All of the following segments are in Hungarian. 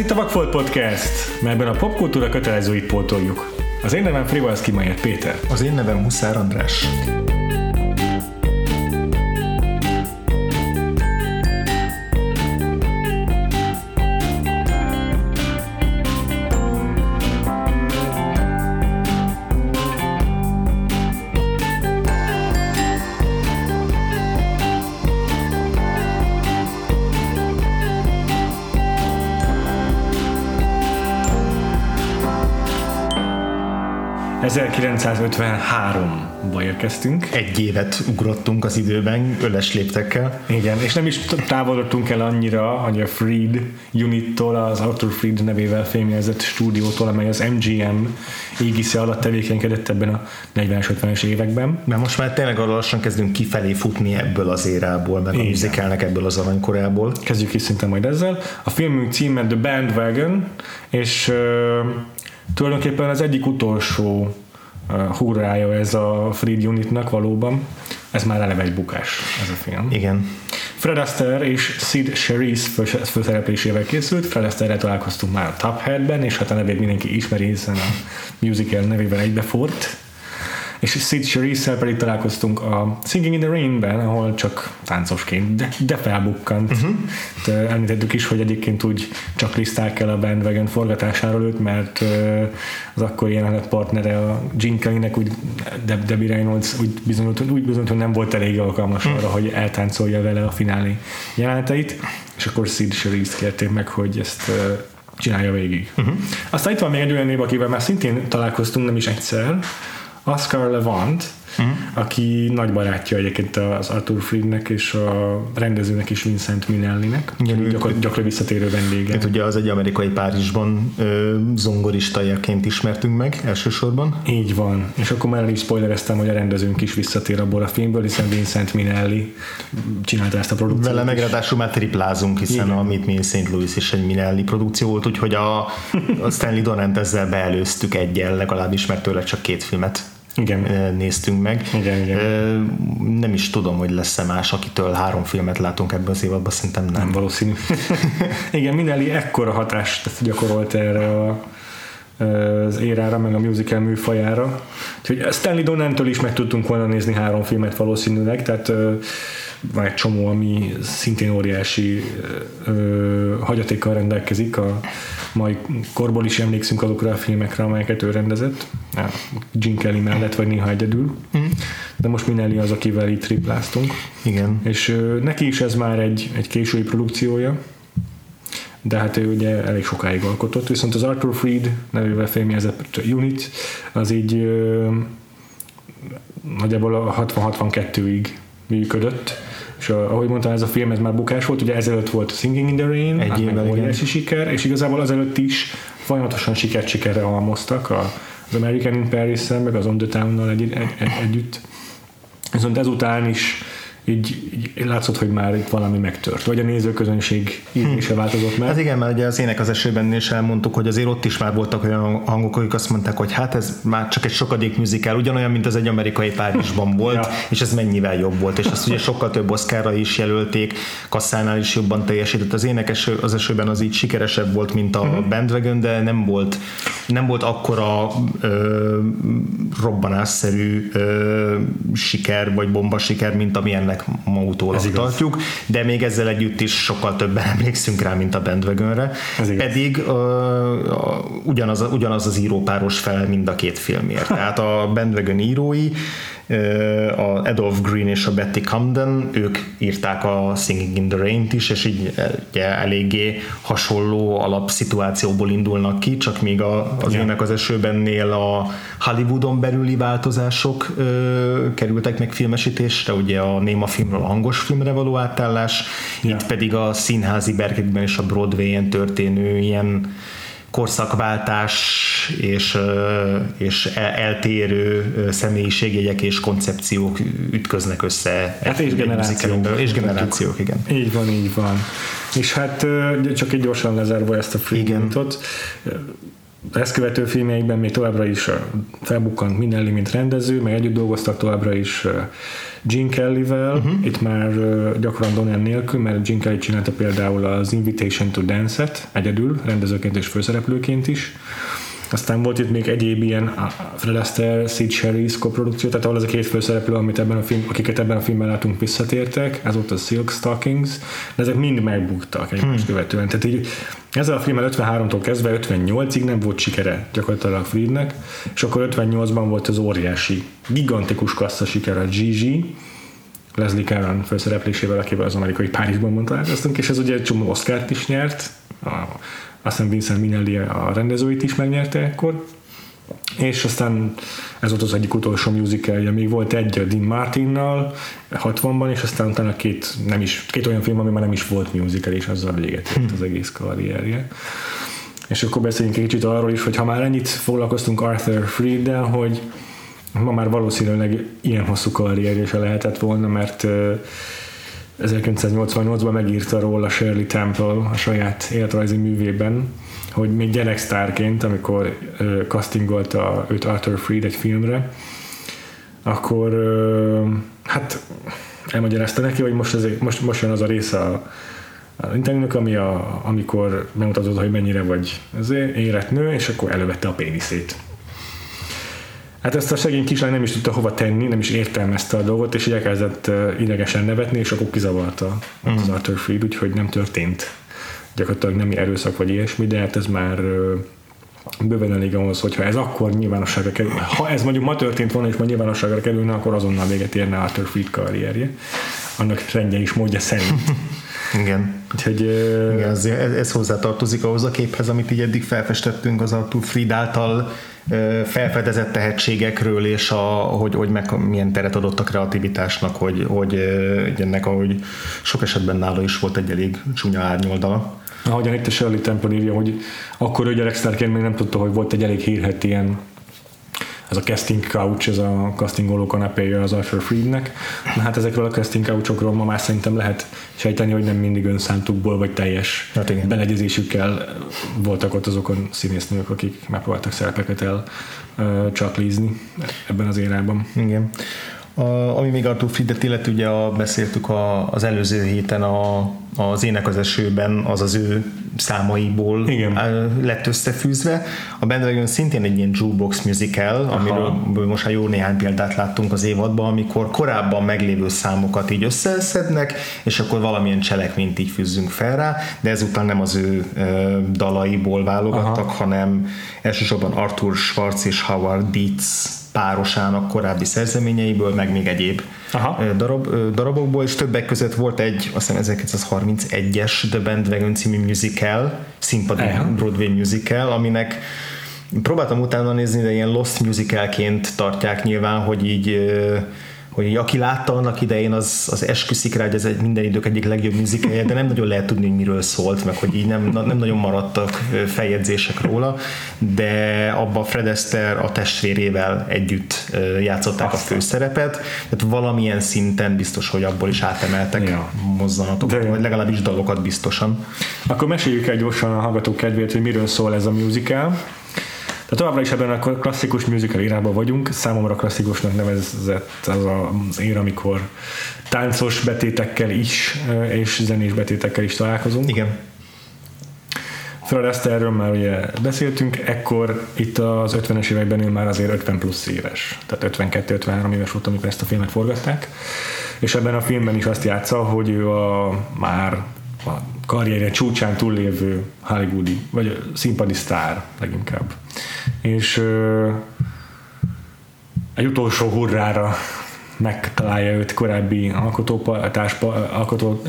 itt a Vakfolt Podcast, melyben a popkultúra kötelezőit pótoljuk. Az én nevem Frivalszki Mayer Péter. Az én nevem Muszár András. 1953-ba érkeztünk. Egy évet ugrottunk az időben, öles léptekkel. Igen, és nem is távolodtunk el annyira, hogy a Freed Unittól, az Arthur Freed nevével fémjelzett stúdiótól, amely az MGM égisze alatt tevékenykedett ebben a 40-es, 50-es években. Mert most már tényleg lassan kezdünk kifelé futni ebből az érából, meg a musicalnek ebből az aranykorából. Kezdjük is szinte majd ezzel. A filmünk címe The Bandwagon, és tulajdonképpen az egyik utolsó uh, hurrája ez a Freed Unitnak valóban. Ez már eleve egy bukás, ez a film. Igen. Fred Astaire és Sid Charisse főszereplésével készült. Fred Astaire találkoztunk már a Top Hat-ben, és hát a nevét mindenki ismeri, hiszen a musical nevében egybefort és Sid charisse pedig találkoztunk a Singing in the Rain-ben, ahol csak táncosként, de, de felbukkant. Uh-huh. Említettük is, hogy egyébként úgy csak liszták el a bandwagon forgatásáról őt, mert az akkori jelenet partnere a Gene Kelly-nek úgy Deb- Debbie Reynolds úgy bizonyult, úgy bizonyult, hogy nem volt elég alkalmas uh-huh. arra, hogy eltáncolja vele a finálé jeleneteit, és akkor Sid Charisse kérték meg, hogy ezt csinálja végig. Uh-huh. Aztán itt van még egy olyan név, akivel már szintén találkoztunk, nem is egyszer, Oscar Levant, uh-huh. aki nagy barátja egyébként az Arthur Friednek és a rendezőnek is Vincent Minnellinek, Igen, gyakor, gyakran visszatérő vendége. Hát ugye az egy amerikai Párizsban ö, zongoristajaként ismertünk meg elsősorban. Így van, és akkor már is spoilereztem, hogy a rendezőnk is visszatér abból a filmből, hiszen Vincent Minelli csinálta ezt a produkciót. Vele megráadásul már triplázunk, hiszen Igen. a Meet Me in St. Louis is egy Minelli produkció volt, úgyhogy a, a Stanley Donant ezzel beelőztük egyel, legalábbis, mert tőle csak két filmet igen. néztünk meg. Igen, igen. Nem is tudom, hogy lesz-e más, akitől három filmet látunk ebben az évadban, szerintem nem. Nem valószínű. igen, Minelli ekkora hatást gyakorolt erre a az érára, meg a musical műfajára. Úgyhogy Stanley Donantől is meg tudtunk volna nézni három filmet valószínűleg, tehát van egy csomó, ami szintén óriási ö, hagyatékkal rendelkezik. A mai korból is emlékszünk azokra a filmekre, amelyeket ő rendezett. Gene Kelly mellett, vagy néha egyedül. Mm. De most Minelli az, akivel itt tripláztunk. Igen. És ö, neki is ez már egy, egy késői produkciója de hát ő ugye elég sokáig alkotott, viszont az Arthur Freed nevével fémjelzett Unit az így ö, nagyjából a 60-62-ig működött, és ahogy mondtam, ez a film ez már bukás volt, ugye ezelőtt volt Singing in the Rain, egy évvel óriási siker, és igazából azelőtt is folyamatosan sikert sikerre halmoztak a, az American in paris meg az On the Town-nal egy, egy, egy, együtt. Viszont ezután is így, így látszott, hogy már itt valami megtört, vagy a nézőközönség ízlése hm. változott meg. Hát igen, mert ugye az ének az esőben is elmondtuk, hogy azért ott is már voltak olyan hangok, akik azt mondták, hogy hát ez már csak egy sokadék műzikál, ugyanolyan, mint az egy amerikai Párizsban volt, ja. és ez mennyivel jobb volt, és azt ugye sokkal több oszkára is jelölték, kasszánál is jobban teljesített. Az ének az esőben az így sikeresebb volt, mint a uh-huh. Bandwagon, de nem volt, nem volt akkora ö, robbanásszerű ö, siker, vagy bomba siker, mint amilyennek ennek ma utólag tartjuk, de még ezzel együtt is sokkal többen emlékszünk rá, mint a Bandwagonre. Pedig uh, ugyanaz, ugyanaz az írópáros fel mind a két filmért. Tehát a Bandwagon írói a Adolf Green és a Betty Camden, ők írták a Singing in the Rain-t is, és így ugye, eléggé hasonló alapszituációból indulnak ki, csak még a, az yeah. ének az esőbennél a Hollywoodon belüli változások ö, kerültek meg filmesítésre, ugye a néma filmről hangos filmre való átállás, yeah. itt pedig a színházi berkekben és a Broadway-en történő ilyen korszakváltás és, és eltérő személyiségjegyek és koncepciók ütköznek össze. Hát és generációk. És generációk, igen. Így van, így van. És hát csak egy gyorsan lezárva ezt a freelantot, ezt követő filmjeikben még továbbra is felbukkant Minelli, mint rendező, meg együtt dolgoztak továbbra is Gene Kelly-vel, uh-huh. itt már gyakran Donald nélkül, mert Gene Kelly csinálta például az Invitation to Dance-et egyedül, rendezőként és főszereplőként is. Aztán volt itt még egyéb ilyen Fred Astaire, Sid Sherry's koprodukció, tehát ahol ez a két főszereplő, amit ebben a film, akiket ebben a filmben látunk, visszatértek, ez volt a Silk Stockings, de ezek mind megbuktak egymást hmm. követően. Tehát így ezzel a filmmel 53-tól kezdve 58-ig nem volt sikere gyakorlatilag Friednek, és akkor 58-ban volt az óriási, gigantikus kassza siker a Gigi, Leslie Caron főszereplésével, akivel az amerikai Párizsban találkoztunk, és ez ugye egy csomó Oscar-t is nyert, aztán Vincent Minelli a rendezőit is megnyerte ekkor, és aztán ez volt az egyik utolsó musicalje, még volt egy a Dean Martinnal 60-ban, és aztán utána két, nem is, két olyan film, ami már nem is volt musical, és azzal véget ért az egész karrierje. És akkor beszéljünk egy kicsit arról is, hogy ha már ennyit foglalkoztunk Arthur Freed-del, hogy ma már valószínűleg ilyen hosszú karrierje se lehetett volna, mert 1988-ban megírta róla Shirley Temple a saját életrajzi művében, hogy még gyereksztárként, amikor uh, castingolta őt Arthur Freed egy filmre, akkor hát elmagyarázta neki, hogy most, ez, most, most jön az a része a, a interjúnak, ami a, amikor bemutatod, hogy mennyire vagy az életnő, és akkor elővette a péniszét. Hát ezt a szegény kislány nem is tudta hova tenni, nem is értelmezte a dolgot, és így elkezdett idegesen nevetni, és akkor kizavarta mm. az Arthur Freed, úgyhogy nem történt gyakorlatilag nem erőszak vagy ilyesmi, de hát ez már bőven elég ahhoz, hogyha ez akkor nyilvánosságra kerül. Ha ez mondjuk ma történt volna, és ma nyilvánosságra kerülne, akkor azonnal véget érne Arthur Freed karrierje. Annak rendje is módja szerint. Igen. Úgyhogy, Igen, ez, ez hozzátartozik ahhoz a képhez, amit így eddig felfestettünk az Arthur Fried által felfedezett tehetségekről, és a, hogy, hogy meg, milyen teret adott a kreativitásnak, hogy, hogy ennek, ahogy sok esetben nála is volt egy elég csúnya árnyoldala. Ahogyan itt a Shirley Temple írja, hogy akkor ő gyereksztárként még nem tudta, hogy volt egy elég hírhet ilyen ez a casting couch, ez a castingoló kanapéja az Arthur Freednek. Na hát ezekről a casting couchokról ma már szerintem lehet sejteni, hogy nem mindig önszántukból vagy teljes hát igen. beleegyezésükkel voltak ott azok a színésznők, akik megpróbáltak szerepeket el uh, csaklizni ebben az érában. Igen. A, ami még Arthur Fridet illet, ugye a, beszéltük a, az előző héten a, az Ének az esőben, az az ő számaiból Igen. lett összefűzve. A Bandwagon szintén egy ilyen jukebox musical, Aha. amiről most már jó néhány példát láttunk az évadban, amikor korábban meglévő számokat így összeszednek, és akkor valamilyen cselekményt így fűzzünk fel rá, de ezután nem az ő dalaiból válogattak, Aha. hanem elsősorban Arthur Schwarz és Howard Dietz párosának korábbi szerzeményeiből, meg még egyéb Aha. Darab, darabokból, és többek között volt egy, azt hiszem 1931-es The Bandwagon című musical, színpadi Aha. Broadway musical, aminek próbáltam utána nézni, de ilyen lost musicalként tartják nyilván, hogy így hogy aki látta annak idején, az, az esküszik rá, hogy ez egy minden idők egyik legjobb műzikelje, de nem nagyon lehet tudni, hogy miről szólt, meg hogy így nem, nem nagyon maradtak feljegyzések róla, de abban Fred Astaire a testvérével együtt játszották Aztán. a főszerepet, tehát valamilyen szinten biztos, hogy abból is átemeltek ja. mozzanatokat, vagy legalábbis dalokat biztosan. Akkor meséljük el gyorsan a hallgatók kedvéért, hogy miről szól ez a musical. De továbbra is ebben a klasszikus musical irányban vagyunk. Számomra klasszikusnak nevezett az az ér, amikor táncos betétekkel is, és zenés betétekkel is találkozunk. Igen. Fred Astaire-ről már ugye beszéltünk, ekkor itt az 50-es években ő már azért 50 plusz éves, tehát 52-53 éves volt, amikor ezt a filmet forgatták, és ebben a filmben is azt játsza, hogy ő a már a karrierje csúcsán túllévő hollywoodi, vagy színpadi sztár leginkább. És egy utolsó hurrára megtalálja őt korábbi alkotó, társpa, alkotó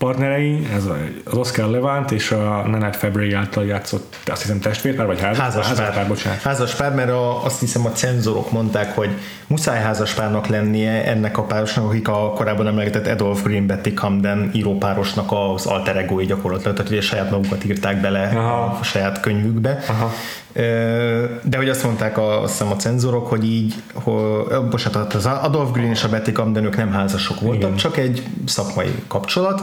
partnerei, ez az Oscar Levant és a Nanette Fabry által játszott, azt hiszem testvérpár, vagy házas, házaspár, házaspár, bocsánat. Házaspár, mert a, azt hiszem a cenzorok mondták, hogy muszáj házaspárnak lennie ennek a párosnak, akik a korábban emlegetett Adolf Green Betty Camden írópárosnak az alter egói gyakorlatilag, tehát ugye saját magukat írták bele Aha. a saját könyvükbe. Aha. De hogy azt mondták a, azt hiszem a cenzorok, hogy így, hogy, bocsánat, az Adolf Green és a Betty Camden ők nem házasok voltak, Igen. csak egy szakmai kapcsolat,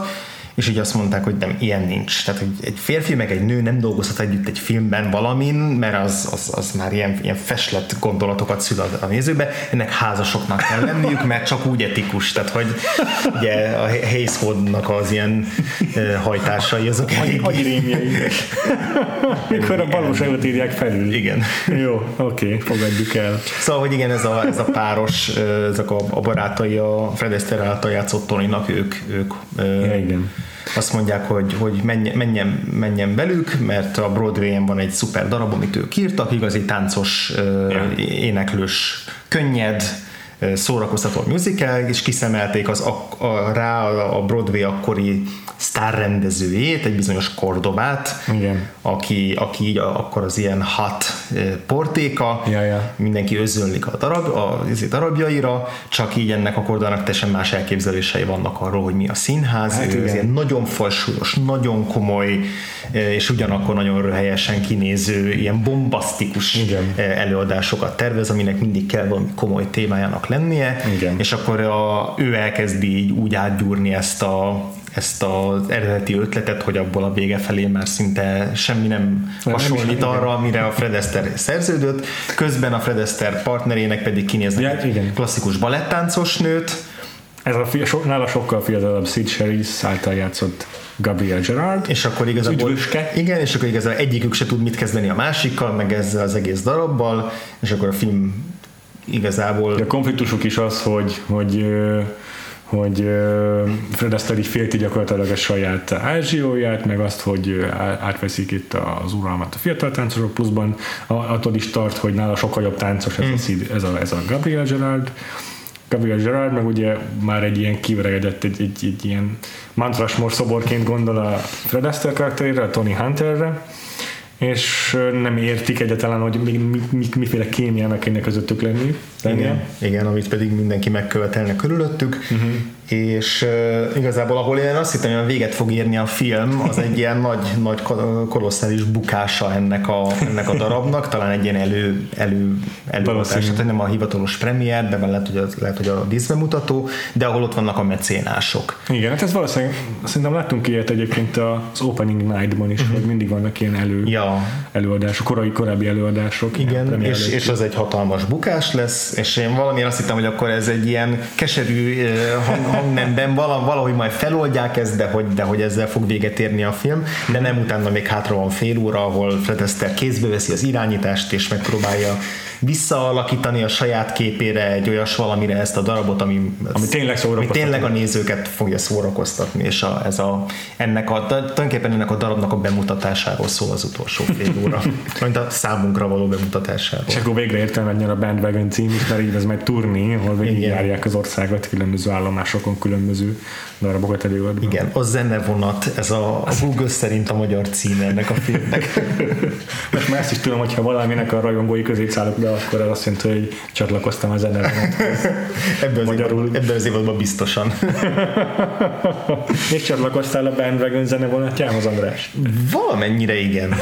és így azt mondták, hogy nem, ilyen nincs. Tehát, hogy egy férfi meg egy nő nem dolgozhat együtt egy filmben valamin, mert az, az, az már ilyen, ilyen feslet gondolatokat szül a, a nézőbe, ennek házasoknak kell lenniük, mert csak úgy etikus, tehát hogy ugye a Hayes az ilyen hajtásai, azok elég... Agyrémjei. Mikor a valóságot írják felül. Igen. Jó, oké, okay, fogadjuk el. Szóval, hogy igen, ez a, ez a páros, ezek a, a barátai a Fred Astaire által játszott Tony-nak, ők, ők ja, igen azt mondják, hogy, hogy menjen, menjen, menjen velük, mert a Broadway-en van egy szuper darab, amit ők írtak, igazi táncos, yeah. éneklős, könnyed, szórakoztató musical, és kiszemelték az a, a, rá a Broadway akkori sztárrendezőjét, egy bizonyos Kordobát, Igen. Aki, aki így akkor az ilyen hat portéka, ja, ja. mindenki özönlik a, darab, a darabjaira, csak így ennek a Kordobának teljesen más elképzelései vannak arról, hogy mi a színház, hát ő ilyen nagyon falsúlyos, nagyon komoly, és ugyanakkor nagyon helyesen kinéző, ilyen bombasztikus Igen. előadásokat tervez, aminek mindig kell valami komoly témájának lennie, Igen. és akkor a, ő elkezdi így úgy átgyúrni ezt a ezt az eredeti ötletet, hogy abból a vége felé már szinte semmi nem hasonlít arra, amire a Fred Astaire szerződött. Közben a Fred Astaire partnerének pedig kinéznek ja, egy igen. klasszikus balettáncos nőt. Ez a fia, so, nála sokkal fiatalabb Sid Charisse által játszott Gabriel Gerard. És akkor igazából, igen, és akkor igazából egyikük se tud mit kezdeni a másikkal, meg ezzel az egész darabbal, és akkor a film igazából... A konfliktusuk is az, hogy, hogy hogy Fred Astaire így félti gyakorlatilag a saját ázsióját, meg azt, hogy átveszik itt az uralmat a fiatal táncosok, pluszban attól is tart, hogy nála sokkal jobb táncos ez, mm. a, hmm. ez, a, ez a Gabriel Gerard, Gabriel Gerard, meg ugye már egy ilyen kiveregedett, egy, egy, egy ilyen mantrasmor szoborként gondol a Fred Astaire karakterére, a Tony Hunterre, és nem értik egyáltalán, hogy mi, mi, mi, miféle kémia kéne közöttük lenni. Igen, igen, amit pedig mindenki megkövetelne körülöttük. Uh-huh és uh, igazából ahol én azt hittem, hogy véget fog érni a film, az egy ilyen nagy, nagy kolosszális bukása ennek a, ennek a darabnak, talán egy ilyen elő, elő, előadás, tehát nem a hivatalos premier, de lehet, hogy a, lehet, hogy a díszbemutató, de ahol ott vannak a mecénások. Igen, hát ez valószínűleg, szerintem láttunk ilyet egyébként az Opening Night-ban is, uh-huh. hogy mindig vannak ilyen elő, ja. előadások, korai, korábbi előadások. Igen, és, és az egy hatalmas bukás lesz, és én valamiért azt hittem, hogy akkor ez egy ilyen keserű hang, hangnemben valahogy majd feloldják ezt, de hogy, de hogy ezzel fog véget érni a film, de nem utána még hátra van fél óra, ahol Fred Astaire kézbe veszi az irányítást, és megpróbálja visszaalakítani a saját képére egy olyas valamire ezt a darabot, ami, ami tényleg, ami tényleg a nézőket fogja szórakoztatni, és a, ez a, ennek a, tulajdonképpen ennek a darabnak a bemutatásáról szól az utolsó fél óra, mint a számunkra való bemutatásáról. És akkor végre értelme a Bandwagon cím is, mert így ez majd turni, ahol végigjárják az országot különböző állomásokon, különböző darabokat előadva. Igen, a zenevonat, ez a, a Google szerint a magyar cím ennek a filmnek. Most már ezt is tudom, hogyha valaminek a rajongói közé be, akkor az azt jelenti, hogy csatlakoztam a zenevonathoz. Ebben az, Magyarul... ebben az évadban biztosan. És csatlakoztál a Bandwagon zenevonatjához, András? Valamennyire igen.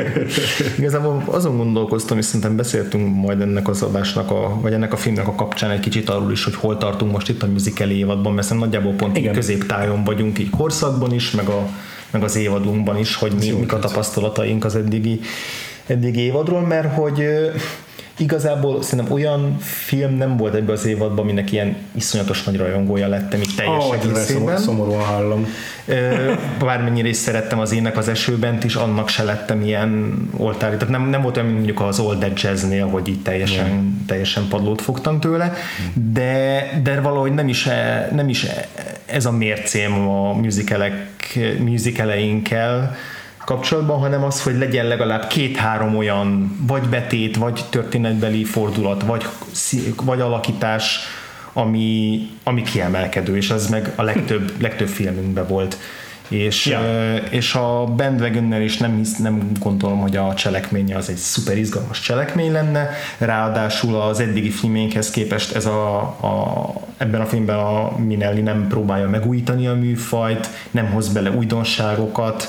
Igazából azon gondolkoztam, és szerintem beszéltünk majd ennek az adásnak, a, vagy ennek a filmnek a kapcsán egy kicsit arról is, hogy hol tartunk most itt a musical évadban, mert nagyjából pont Igen. középtájon vagyunk így korszakban is, meg, a, meg az évadunkban is, hogy mi, mik a tapasztalataink az eddigi, eddigi évadról, mert hogy igazából szerintem olyan film nem volt ebben az évadban, aminek ilyen iszonyatos nagy rajongója lettem itt teljes oh, egészében. Szomorúan hallom. Bármennyire is szerettem az ének az esőbent is, annak se lettem ilyen oltári. Tehát nem, nem volt olyan, mint mondjuk az Old Dead Jazznél, hogy így teljesen, yeah. teljesen padlót fogtam tőle, de, de valahogy nem is, e, nem is e, ez a mércém a musicalek, musicaleinkkel, kapcsolatban, hanem az, hogy legyen legalább két-három olyan vagy betét, vagy történetbeli fordulat, vagy, vagy alakítás, ami, ami kiemelkedő, és az meg a legtöbb, legtöbb filmünkben volt. És, ja. és a bandwagon is nem, hisz, nem gondolom, hogy a cselekménye az egy szuper izgalmas cselekmény lenne, ráadásul az eddigi filménkhez képest ez a, a, ebben a filmben a Minelli nem próbálja megújítani a műfajt, nem hoz bele újdonságokat,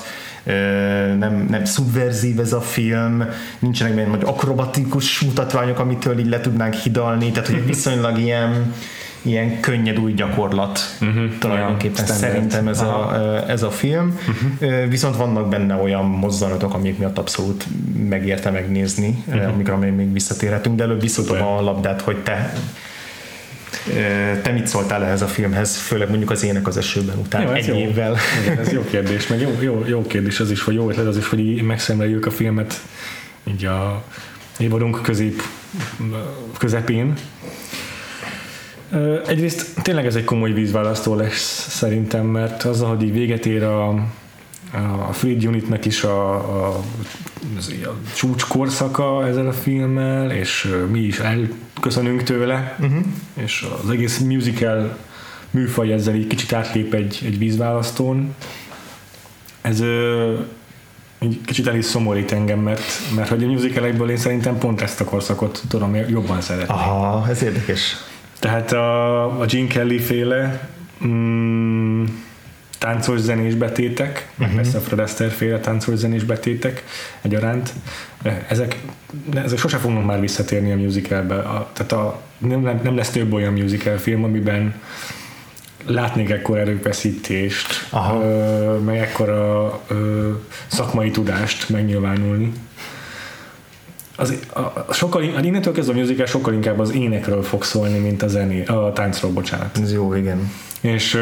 nem, nem szubverzív ez a film, nincsenek benne akrobatikus mutatványok, amitől így le tudnánk hidalni, tehát hogy viszonylag ilyen ilyen könnyed új gyakorlat uh-huh. tulajdonképpen standard. szerintem ez a, ez a film. Uh-huh. Viszont vannak benne olyan mozzanatok, amik miatt abszolút megérte megnézni, uh-huh. amikre még, visszatérhetünk, de előbb visszatom a labdát, hogy te te mit szóltál ehhez a filmhez, főleg mondjuk az ének az esőben után Jó, ez egy jó. évvel. Igen, ez jó kérdés, meg jó, jó, jó kérdés az is, hogy jó ötlet az is, hogy így megszemleljük a filmet így a évadunk közép, közepén. Egyrészt tényleg ez egy komoly vízválasztó lesz szerintem, mert azzal, hogy így véget ér a, a Freed Unitnek is a, a, a csúcs korszaka ezzel a filmmel, és mi is elköszönünk tőle, uh-huh. és az egész musical műfaj ezzel így kicsit átlép egy, egy vízválasztón. Ez ö, így kicsit el is szomorít engem, mert, mert hogy a musicalekből én szerintem pont ezt a korszakot tudom jobban szeretni. Aha, ez érdekes. Tehát a, a Gene Kelly féle mm, táncos zenés betétek, Mhm. persze a Fred Astaire féle táncos zenés betétek egyaránt, ezek, ezek sose fognak már visszatérni a musicalbe. A, tehát a, nem, nem, lesz több olyan musical film, amiben látnék ekkor erőfeszítést, Aha. ö, meg ekkora ö, szakmai tudást megnyilvánulni. Az, a, a, sokkal, in- innentől kezdve a musical sokkal inkább az énekről fog szólni, mint a zené, a táncról, bocsánat. Ez jó, igen. És,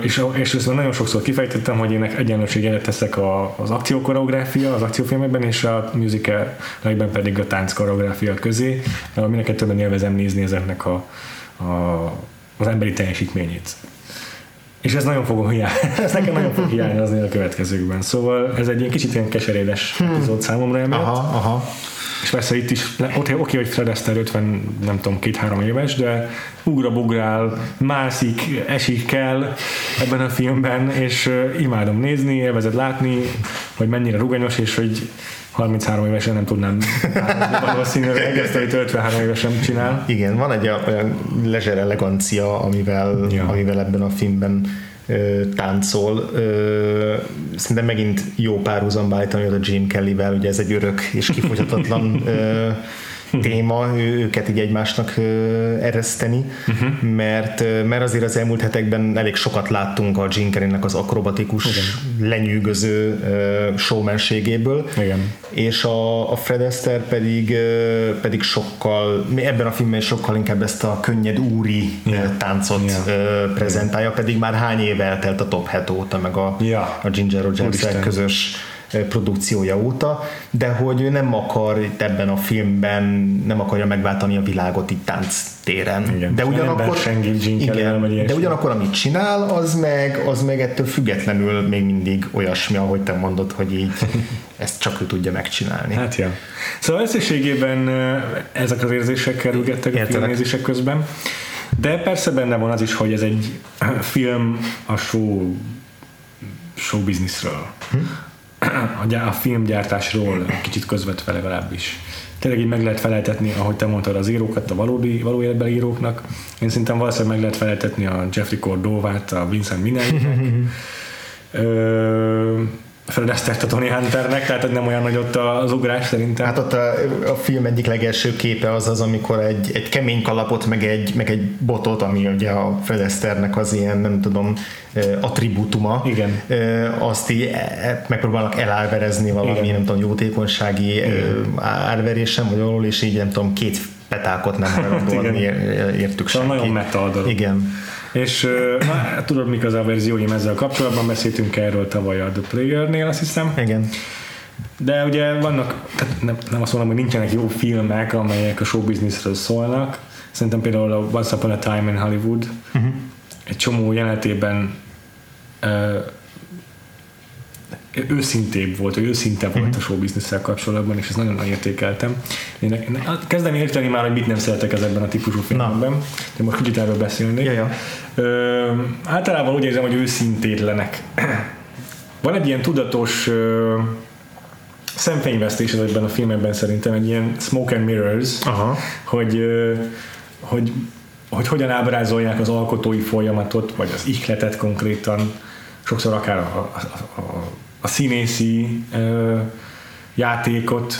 és, és már nagyon sokszor kifejtettem, hogy én egyenlőséget teszek a, az akciókoreográfia az akciófilmekben, és a musicalekben pedig a tánc koreográfia közé, aminek többen élvezem nézni ezeknek a, a, az emberi teljesítményét. És ez nagyon fog hiány, ez nekem nagyon fog hiányozni a következőkben. Szóval ez egy ilyen kicsit ilyen keserédes epizód számomra emiatt. Aha, aha. És persze itt is, oké, oké, hogy Fred Astaire 50, nem tudom, két-három éves, de ugrabugrál, mászik, esik kell ebben a filmben, és imádom nézni, élvezed látni, hogy mennyire ruganyos, és hogy 33 évesen nem tudnám valószínűleg ezt, amit 53 évesen csinál. Igen, van egy olyan lezer elegancia, amivel, Ja. amivel ebben a filmben táncol. Szerintem megint jó párhuzamba állítani a Jim Kellyvel, ugye ez egy örök és kifogyhatatlan téma, őket így egymásnak ereszteni, uh-huh. mert, mert azért az elmúlt hetekben elég sokat láttunk a Jim Kellynek az akrobatikus, Igen. lenyűgöző showmanségéből, Igen. és a, a Fred Astaire pedig, pedig sokkal, ebben a filmben sokkal inkább ezt a könnyed úri yeah. táncot yeah. prezentálja, pedig már hány éve eltelt a Top Hat óta, meg a, Ja. a Ginger rogers közös produkciója óta, de hogy ő nem akar itt ebben a filmben, nem akarja megváltani a világot itt tánc téren. Igen. De Nem ugyanakkor, igen, de ugyanakkor amit csinál, az meg, az meg ettől függetlenül még mindig olyasmi, ahogy te mondod, hogy így ezt csak ő tudja megcsinálni. Hát ja. Szóval összességében eh, ezek az érzések kerülgettek a Értelek. filmnézések közben. De persze benne van az is, hogy ez egy film a show, show businessről. A, a filmgyártásról kicsit közvetve legalábbis. Tényleg így meg lehet feleltetni, ahogy te mondtad, az írókat a valódi, való életbeli íróknak. Én szerintem valószínűleg meg lehet feleltetni a Jeffrey Cordovát, a Vincent Minellinek. Fred Astaire-t a Tony Hunternek, tehát nem olyan nagy ott az ugrás szerintem. Hát ott a, a film egyik legelső képe az az, amikor egy, egy kemény kalapot, meg egy, meg egy botot, ami ugye a Fred Astaire-nek az ilyen, nem tudom, attribútuma. Igen. Azt így eh, megpróbálnak elárverezni valami, Igen. nem tudom, jótékonysági eh, árverésen, vagy valahol, és így nem tudom, két petákot nem Igen. adni ér- értük Szóval senki. nagyon meta. Igen. És na, tudod, mik az a verzióim ezzel kapcsolatban, beszéltünk erről tavaly a The Player-nél, azt hiszem. Igen. De ugye vannak, tehát nem, nem azt mondom, hogy nincsenek jó filmek, amelyek a show businessről szólnak. Szerintem például a Once Upon a Time in Hollywood uh-huh. egy csomó jelenetében ö, őszintébb volt, vagy őszinte volt a show business kapcsolatban, és ezt nagyon értékeltem. Én, én kezdem érteni már, hogy mit nem szeretek ezekben a típusú filmekben, de most kicsit erről beszélnék. Ja, ja. Ö, általában úgy érzem, hogy őszintétlenek. Van egy ilyen tudatos ö, szemfényvesztés ezekben a filmekben szerintem, egy ilyen smoke and mirrors, Aha. hogy, ö, hogy, hogy hogyan ábrázolják az alkotói folyamatot, vagy az ihletet konkrétan, sokszor akár a, a, a, a, a színészi ö, játékot,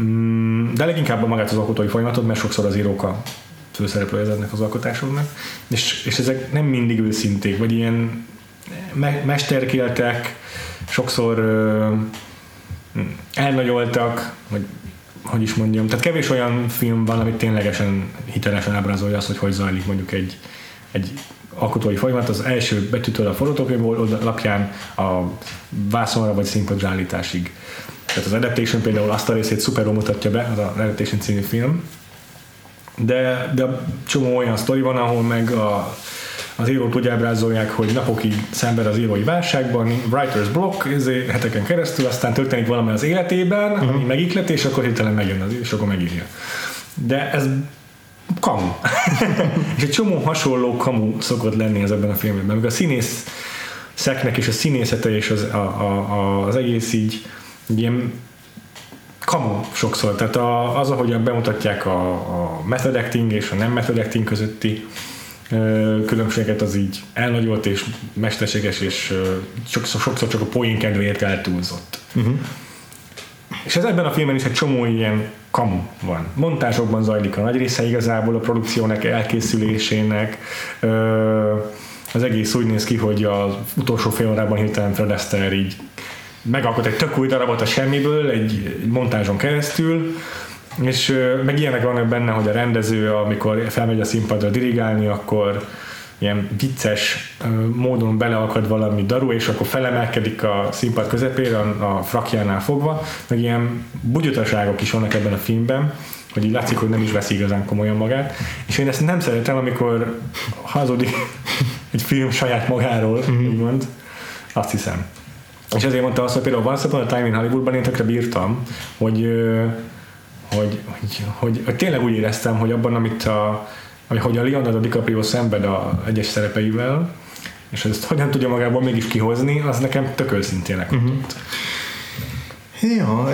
Mm, de leginkább magát az alkotói folyamatot, mert sokszor az írók a főszereplő ezeknek az alkotásoknak, és, és ezek nem mindig őszinték, vagy ilyen me- mesterkéltek, sokszor ö, elnagyoltak, vagy hogy is mondjam, tehát kevés olyan film van, amit ténylegesen hitelesen ábrázolja azt, hogy hogy zajlik mondjuk egy, egy alkotói folyamat, az első betűtől a forgatókönyv lapján a vászonra vagy színpadra állításig. Tehát az Adaptation például azt a részét szuperul mutatja be, az a Adaptation című film, de, de csomó olyan sztori van, ahol meg a, az írót úgy ábrázolják, hogy napokig szemben az írói válságban, writer's block, ezért heteken keresztül, aztán történik valami az életében, uh-huh. ami megiklet, és akkor hirtelen megjön az, és akkor megírja. De ez kamu. és egy csomó hasonló kamu szokott lenni ezekben a filmekben. Amikor a színész szeknek és a színészete és az, a, a, az egész így ilyen kamu sokszor. Tehát a, az, ahogyan bemutatják a, a method acting és a nem method acting közötti különbséget az így elnagyolt és mesterséges és sokszor, sokszor csak a poén kedvéért eltúlzott. Uh-huh. És ez ebben a filmben is egy csomó ilyen kamu van. Montázsokban zajlik a nagy része igazából a produkciónak elkészülésének. Az egész úgy néz ki, hogy az utolsó fél órában hirtelen Fred Astaire így megalkot egy tök új darabot a semmiből, egy, montázson keresztül, és meg ilyenek vannak benne, hogy a rendező, amikor felmegy a színpadra dirigálni, akkor ilyen vicces módon beleakad valami daru, és akkor felemelkedik a színpad közepére a, frakjánál fogva, meg ilyen bugyutaságok is vannak ebben a filmben, hogy így látszik, hogy nem is veszi igazán komolyan magát, és én ezt nem szeretem, amikor hazudik egy film saját magáról, mm-hmm. úgymond, azt hiszem. És ezért mondta azt, hogy például Once Upon a Time in Hollywoodban én tökre bírtam, hogy, hogy, hogy, hogy, hogy tényleg úgy éreztem, hogy abban, amit a, hogy a Leonardo DiCaprio szenved a egyes szerepeivel, és ezt hogyan tudja magából mégis kihozni, az nekem tök őszintének uh-huh. Ja,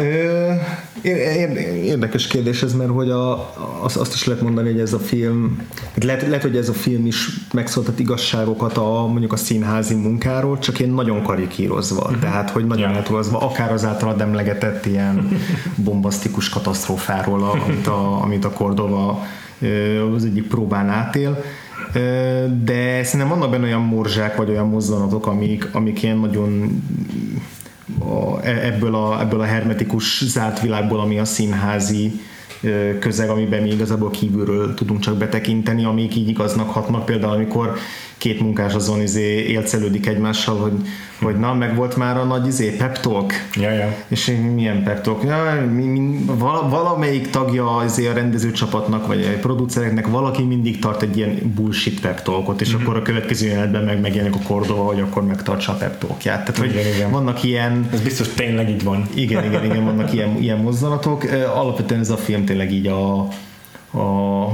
érdekes kérdés ez, mert hogy a, azt, is lehet mondani, hogy ez a film, lehet, lehet, hogy ez a film is megszóltat igazságokat a mondjuk a színházi munkáról, csak én nagyon karikírozva, uh-huh. tehát hogy nagyon yeah. eltúlozva, akár az általad emlegetett ilyen bombasztikus katasztrófáról, amit a, amit a Cordova az egyik próbán átél, de szerintem vannak benne olyan morzsák, vagy olyan mozzanatok, amik, amik ilyen nagyon e, ebből, a, ebből a hermetikus zárt világból, ami a színházi közeg, amiben mi igazából kívülről tudunk csak betekinteni, amik így igaznak hatnak, például amikor két munkás azon izé élcelődik egymással, hogy, hogy na, meg volt már a nagy izé, pep talk. Ja, ja. És milyen pep talk? Ja, mi, mi, vala, valamelyik tagja izé a rendezőcsapatnak, vagy a producereknek valaki mindig tart egy ilyen bullshit pep talkot, és mm-hmm. akkor a következő jelenetben meg megjelenik a Cordova, hogy akkor megtartsa a pep talkját. Tehát, hogy igen, igen. vannak ilyen... Ez biztos tényleg így van. Igen, igen, igen, vannak ilyen, ilyen mozzanatok. Alapvetően ez a film tényleg így a, a,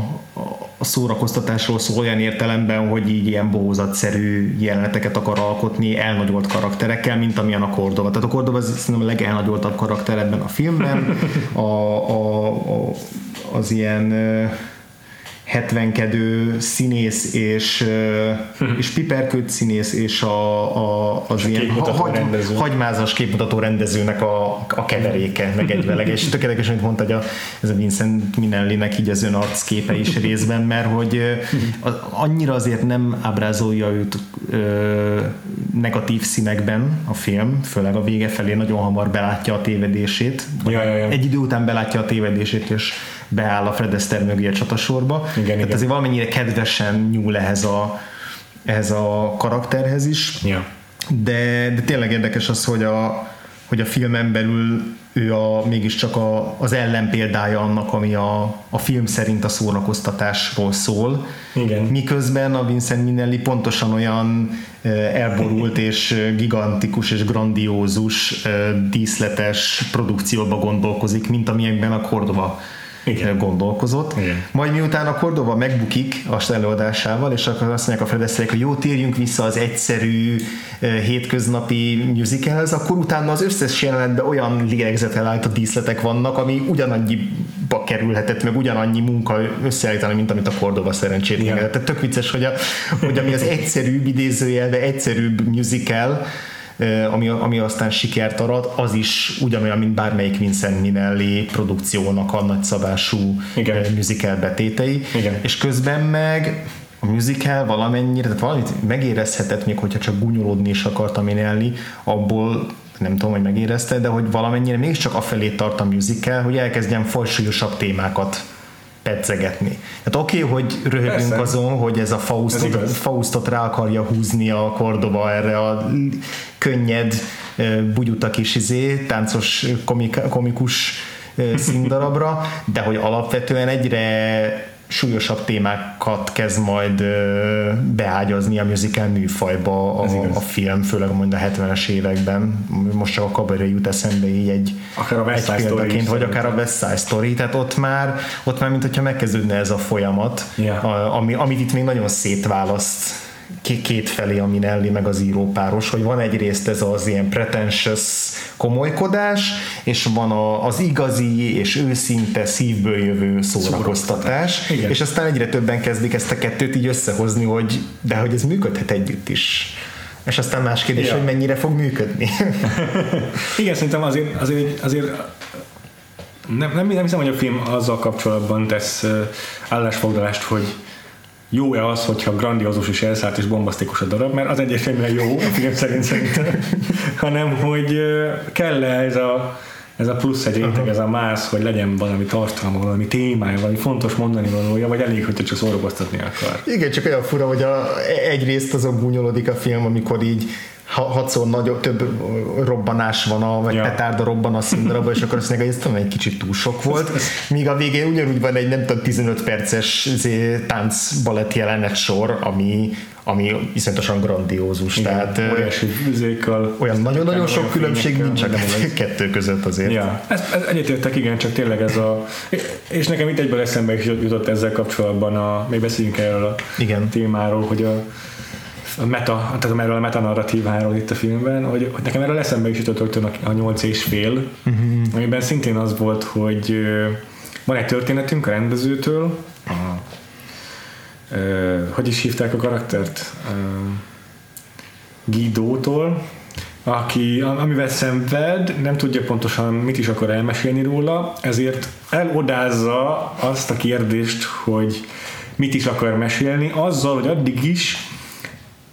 a szórakoztatásról szól olyan értelemben, hogy így ilyen bohózatszerű jeleneteket akar alkotni elnagyolt karakterekkel, mint amilyen a Cordova. Tehát a Cordova szerintem a legelnagyoltabb karakter ebben a filmben. A, a, a, az ilyen 70 színész és, és piperköt színész és a, a, az a ilyen hagy, hagymázas képmutató rendezőnek a, a keveréke, meg egyveleg. és tökéletes, amit mondta, hogy a, ez a Vincent Minelli-nek így az ön arcképe is részben, mert hogy a, annyira azért nem ábrázolja őt ö, negatív színekben a film, főleg a vége felé nagyon hamar belátja a tévedését. Ja, ja, ja. Egy idő után belátja a tévedését, és beáll a Fred Astaire mögé a csatasorba. Igen, Tehát igen. azért valamennyire kedvesen nyúl ehhez a, ehhez a karakterhez is. Ja. De, de tényleg érdekes az, hogy a, hogy a filmen belül ő a, mégiscsak a, az ellenpéldája annak, ami a, a film szerint a szórakoztatásról szól. Igen. Miközben a Vincent Minelli pontosan olyan elborult és gigantikus és grandiózus díszletes produkcióba gondolkozik, mint amilyenben a Cordova igen. gondolkozott. Igen. Majd miután a Cordova megbukik a előadásával, és akkor azt mondják a fedezszerek, hogy jó, térjünk vissza az egyszerű hétköznapi musicalhez, akkor utána az összes jelenetben olyan lélegzetel állt a díszletek vannak, ami ugyanannyiba kerülhetett, meg ugyanannyi munka összeállítani, mint amit a Cordova szerencsét. Tehát tök vicces, hogy, a, hogy ami az egyszerűbb idézőjelve egyszerűbb musical, ami, ami aztán sikert arat, az is ugyanolyan, mint bármelyik Vincent Minelli produkciónak a nagyszabású Igen. musical betétei, Igen. és közben meg a musical valamennyire, tehát valamit megérezhetett, még hogyha csak gúnyolódni is akartam Minelli, abból nem tudom, hogy megérezte, de hogy valamennyire mégiscsak afelé tart a musical, hogy elkezdjen fajsúlyosabb témákat pedzegetni. Tehát oké, okay, hogy röhögünk Persze. azon, hogy ez a Ez Faustot, igaz. Faustot rá akarja húzni a Cordova erre a könnyed, bugyuta kis izé, táncos komik, komikus színdarabra, de hogy alapvetően egyre súlyosabb témákat kezd majd beágyazni a musical műfajba a, a film, főleg majd a 70-es években. Most csak a kabaré jut eszembe így egy, Akár a egy példaként, vagy akár a. West Side Story, tehát ott már, ott már mint hogyha megkezdődne ez a folyamat, Ja. a, ami, amit itt még nagyon szétválaszt két felé a Minelli meg az írópáros, hogy van egyrészt ez az ilyen pretentious komolykodás, és van a, az igazi és őszinte szívből jövő szórakoztatás, Igen. és aztán egyre többen kezdik ezt a kettőt így összehozni, hogy de hogy ez működhet együtt is. És aztán más kérdés, Ja. hogy mennyire fog működni. Igen, szerintem azért, azért, azért nem, nem, nem hiszem, hogy a film azzal kapcsolatban tesz állásfoglalást, hogy jó-e az, hogyha grandiózus és elszállt és bombasztikus a darab, mert az egyértelműen jó, a film szerint szerintem, hanem hogy kell-e ez a, ez a plusz egy réteg, ez a mász, hogy legyen valami tartalma, valami témája, valami fontos mondani valója, vagy elég, hogyha csak szórakoztatni akar. Igen, csak olyan fura, hogy a, egyrészt azon gúnyolódik a film, amikor így hatszor nagyobb, több robbanás van, a, vagy Ja. petárda robban a színdarabban, és akkor azt mondják, hogy ez egy kicsit túl sok volt. Míg a végén ugyanúgy van egy nem tudom, 15 perces izé, tánc balett jelenet sor, ami, ami iszonyatosan grandiózus. Tehát ö, Óriási vizékkal. olyan nagyon-nagyon sok olyan különbség nincs a kettő között azért. Ja, ez, ez egyetértek, igen, csak tényleg ez a... És nekem itt egyből eszembe is jutott ezzel kapcsolatban, a, még beszéljünk erről a Igen. témáról, hogy a, a meta, tehát erről a metanarratíváról itt a filmben, hogy, hogy nekem erről eszembe is jutott rögtön a, a 8 és fél, uh-huh. amiben szintén az volt, hogy van egy történetünk a rendezőtől, a, ö, hogy is hívták a karaktert? Ö, Guido-tól, aki, amivel szenved, nem tudja pontosan mit is akar elmesélni róla, ezért elodázza azt a kérdést, hogy mit is akar mesélni, azzal, hogy addig is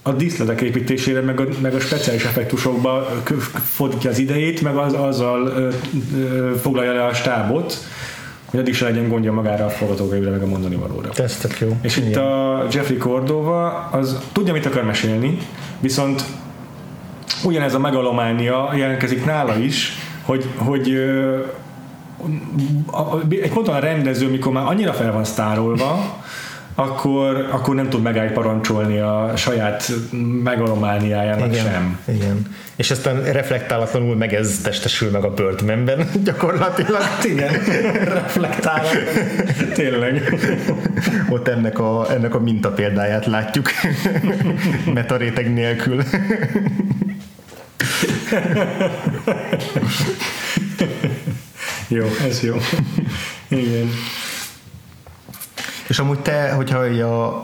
a díszletek építésére, meg a, meg a speciális effektusokba fordítja az idejét, meg az, azzal ö, ö, foglalja le a stábot, hogy addig se legyen gondja magára a forgatókönyvre, meg a mondani valóra. Ez tök jó. És itt a Jeffrey Cordova, az tudja, mit akar mesélni, viszont ugyanez a megalománia jelentkezik nála is, hogy, hogy ö, a- a- egy ponton a rendező, mikor már annyira fel van sztárolva, akkor, akkor nem tud megállt parancsolni a saját megalomániájának igen, sem. Igen. És aztán reflektálatlanul meg ez testesül meg a Birdmanben gyakorlatilag. Igen, reflektál. Tényleg. Ott ennek a, ennek a mintapéldáját látjuk metaréteg nélkül. Jó, ez jó. Igen. És amúgy te, hogyha a,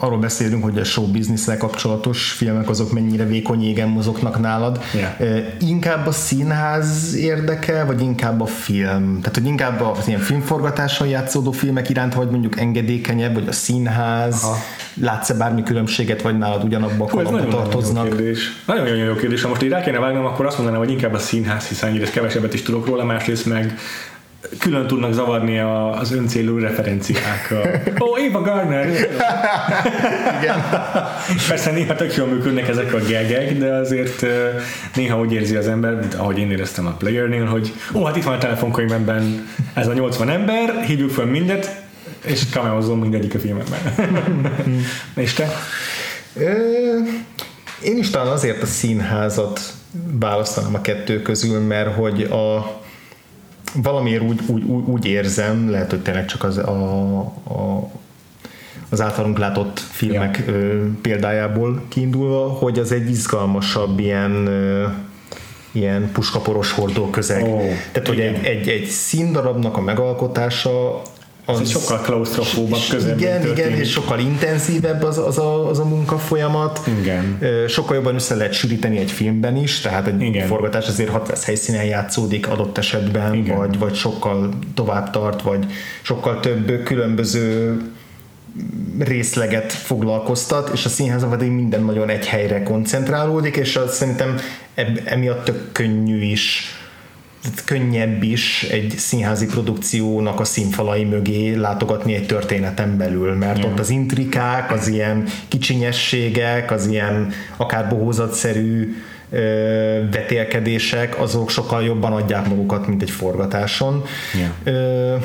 arról beszélünk, hogy a show business kapcsolatos filmek azok mennyire vékony égen mozognak nálad, eh, inkább a színház érdekel, vagy inkább a film? Tehát, hogy inkább az ilyen filmforgatáson játszódó filmek iránt vagy mondjuk engedékenyebb, vagy a színház? Aha. Látsz-e bármi különbséget, vagy nálad ugyanabba a ez kalapba nagyon, nagyon jó tartoznak? kérdés. Nagyon, nagyon jó kérdés. Ha most így rá kéne vágnom, akkor azt mondanám, hogy inkább a színház, hiszen egyrészt kevesebbet is tudok róla, másrészt meg külön tudnak zavarni a, az öncélú referenciák. Ó, Eva Gardner! Igen. Persze néha tök jól működnek ezek a gegek, de azért néha úgy érzi az ember, mint ahogy én éreztem a playernél, hogy ó, hát itt van a telefonkönyvemben ez a 80 ember, hívjuk fel mindet, és kameozom mindegyik a filmemben. és te? Én is talán azért a színházat választanám a kettő közül, mert hogy a valamiért úgy, úgy, úgy, úgy érzem, lehet, hogy tényleg csak az, a, a, az általunk látott filmek ja. példájából kiindulva, hogy az egy izgalmasabb ilyen ö, ilyen puskaporos hordó közeg. Ó, Tehát, hogy egy, egy, egy színdarabnak a megalkotása az, ez sokkal klaustrofóbabb közel. Igen, igen, és sokkal intenzívebb az, az, a, az a munka folyamat. Igen. Sokkal jobban össze lehet sűríteni egy filmben is, tehát egy igen. forgatás azért 600 helyszínen játszódik adott esetben, igen. vagy, vagy sokkal tovább tart, vagy sokkal több különböző részleget foglalkoztat, és a színházban pedig minden nagyon egy helyre koncentrálódik, és az szerintem emiatt tök könnyű is könnyebb is egy színházi produkciónak a színfalai mögé látogatni egy történeten belül, mert ott az intrikák, az ilyen kicsinyességek, az ilyen akár bohózatszerű vetélkedések, azok sokkal jobban adják magukat, mint egy forgatáson. Yeah. Ö,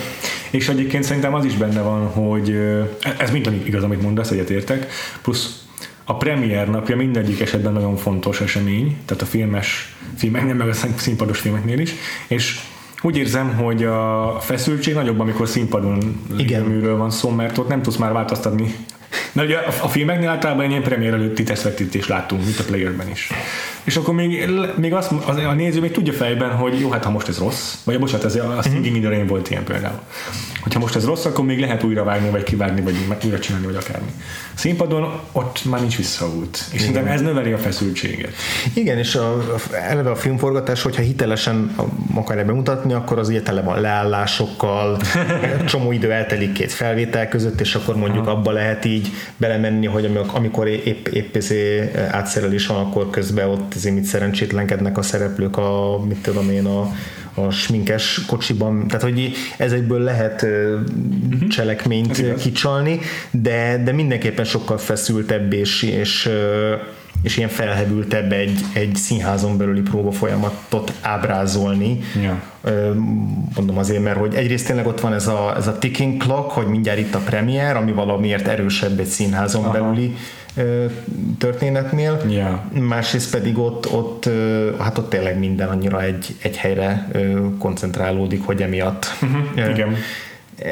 és egyébként szerintem az is benne van, hogy ez mind igaz, amit mondasz, egyetértek, plusz a premier napja mindegyik esetben nagyon fontos esemény, tehát a filmes filmeknél, meg a színpados filmeknél is, és úgy érzem, hogy a feszültség nagyobb, amikor színpadon műről van szó, mert ott nem tudsz már változtatni Na ugye a, a filmeknél általában egy ilyen premier előtti tesztvetítést láttunk, mint a playerben is. És akkor még, még azt, az, a néző még tudja fejben, hogy jó, hát ha most ez rossz, vagy bocsánat, ez a Singing in the Rain volt ilyen például. Hogyha most ez rossz, akkor még lehet újra vágni, vagy kivágni, vagy újra csinálni, vagy akármi. A színpadon ott már nincs visszaút. És szerintem ez növeli a feszültséget. Igen, és a, a, eleve a filmforgatás, hogyha hitelesen akarja bemutatni, akkor az ugye tele van leállásokkal, csomó idő eltelik két felvétel között, és akkor mondjuk abba lehet így belemenni, hogy amikor épp, épp átszerelés van, akkor közben ott mit szerencsétlenkednek a szereplők a, mit tudom én, a, a sminkes kocsiban, tehát hogy ezekből lehet uh-huh. cselekményt kicsalni, de, de mindenképpen sokkal feszültebb és, és és ilyen felhevültebb egy, egy színházon belüli próba folyamatot ábrázolni. Ja. Mondom azért, mert hogy egyrészt tényleg ott van ez a, ez a ticking clock, hogy mindjárt itt a premier, ami valamiért erősebb egy színházon Aha. belüli történetnél. Yeah. Másrészt pedig ott, ott, hát ott tényleg minden annyira egy, egy helyre koncentrálódik, hogy emiatt uh-huh. Igen. E,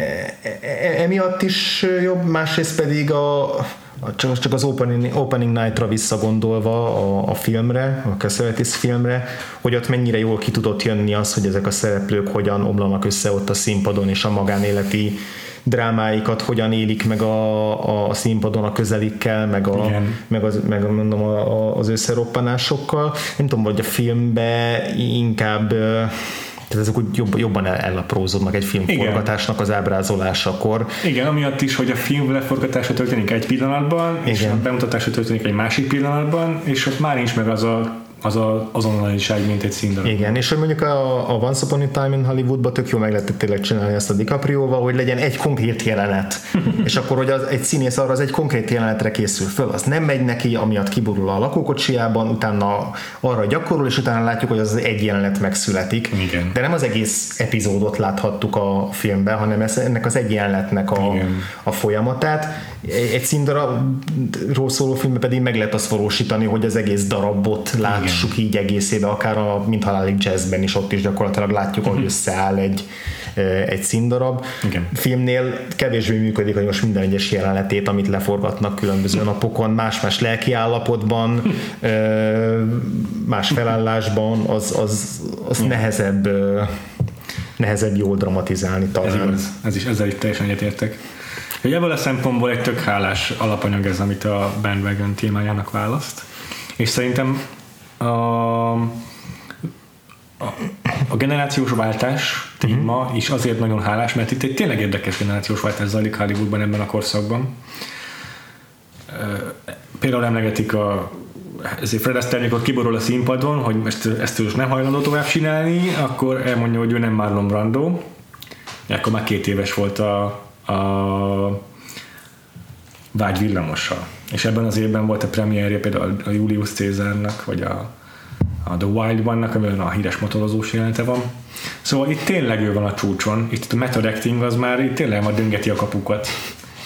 e, emiatt is jobb, másrészt pedig a csak, csak az opening, opening night-ra visszagondolva a, a filmre, a Cassavetes filmre, hogy ott mennyire jól ki tudott jönni az, hogy ezek a szereplők hogyan omlanak össze ott a színpadon, és a magánéleti drámáikat hogyan élik meg a, a színpadon a közelikkel, meg, a, meg, az, meg mondom, a, az összeroppanásokkal. Nem tudom, hogy a filmbe inkább tehát ezek úgy jobb, jobban ellaprózódnak egy filmforgatásnak az ábrázolásakor. Igen, amiatt is, hogy a film leforgatása történik egy pillanatban, Igen. és a bemutatása történik egy másik pillanatban, és ott már nincs meg az a az a, azonnaliság, mint egy színdarab. Igen, és hogy mondjuk a, a Once Upon a Time in Hollywoodban tök jó meg lehetett tényleg csinálni ezt a DiCaprio-val, hogy legyen egy konkrét jelenet, és akkor, hogy az, egy színész arra az egy konkrét jelenetre készül föl, az nem megy neki, amiatt kiborul a lakókocsiában, utána arra gyakorol, és utána látjuk, hogy az egy jelenet megszületik. Igen. De nem az egész epizódot láthattuk a filmben, hanem ez, ennek az egy jelenetnek a, a folyamatát. Egy színdarabról szóló filmben pedig meg lehet azt valósítani, hogy az egész darabot lát lássuk így egészében, akár a Mint halálig jazzben is, ott is gyakorlatilag látjuk, hogy mhm. összeáll egy, egy színdarab. Igen. Filmnél kevésbé működik, hogy most minden egyes jelenetét, amit leforgatnak különböző napokon, más-más lelki állapotban, más felállásban, az, az, az nehezebb nehezebb jól dramatizálni talán. Ez igaz, ez is, ezzel itt teljesen egyetértek. Hogy ebből a szempontból egy tök hálás alapanyag ez, amit a bandwagon témájának választ. És szerintem a, a, generációs váltás téma uh-huh. is azért nagyon hálás, mert itt egy tényleg érdekes generációs váltás zajlik Hollywoodban ebben a korszakban. Például emlegetik a ezért Fred Astaire, amikor kiborul a színpadon, hogy ezt, ezt most nem hajlandó tovább csinálni, akkor elmondja, hogy ő nem Marlon Brando. Akkor már két éves volt a, a Vágy villamossal. És ebben az évben volt a premierje például a Julius Caesarnak, vagy a, a The Wild One-nak, amiben a híres motorozós jelenete van. Szóval itt tényleg ő van a csúcson, itt a method acting az már itt tényleg ma döngeti a kapukat.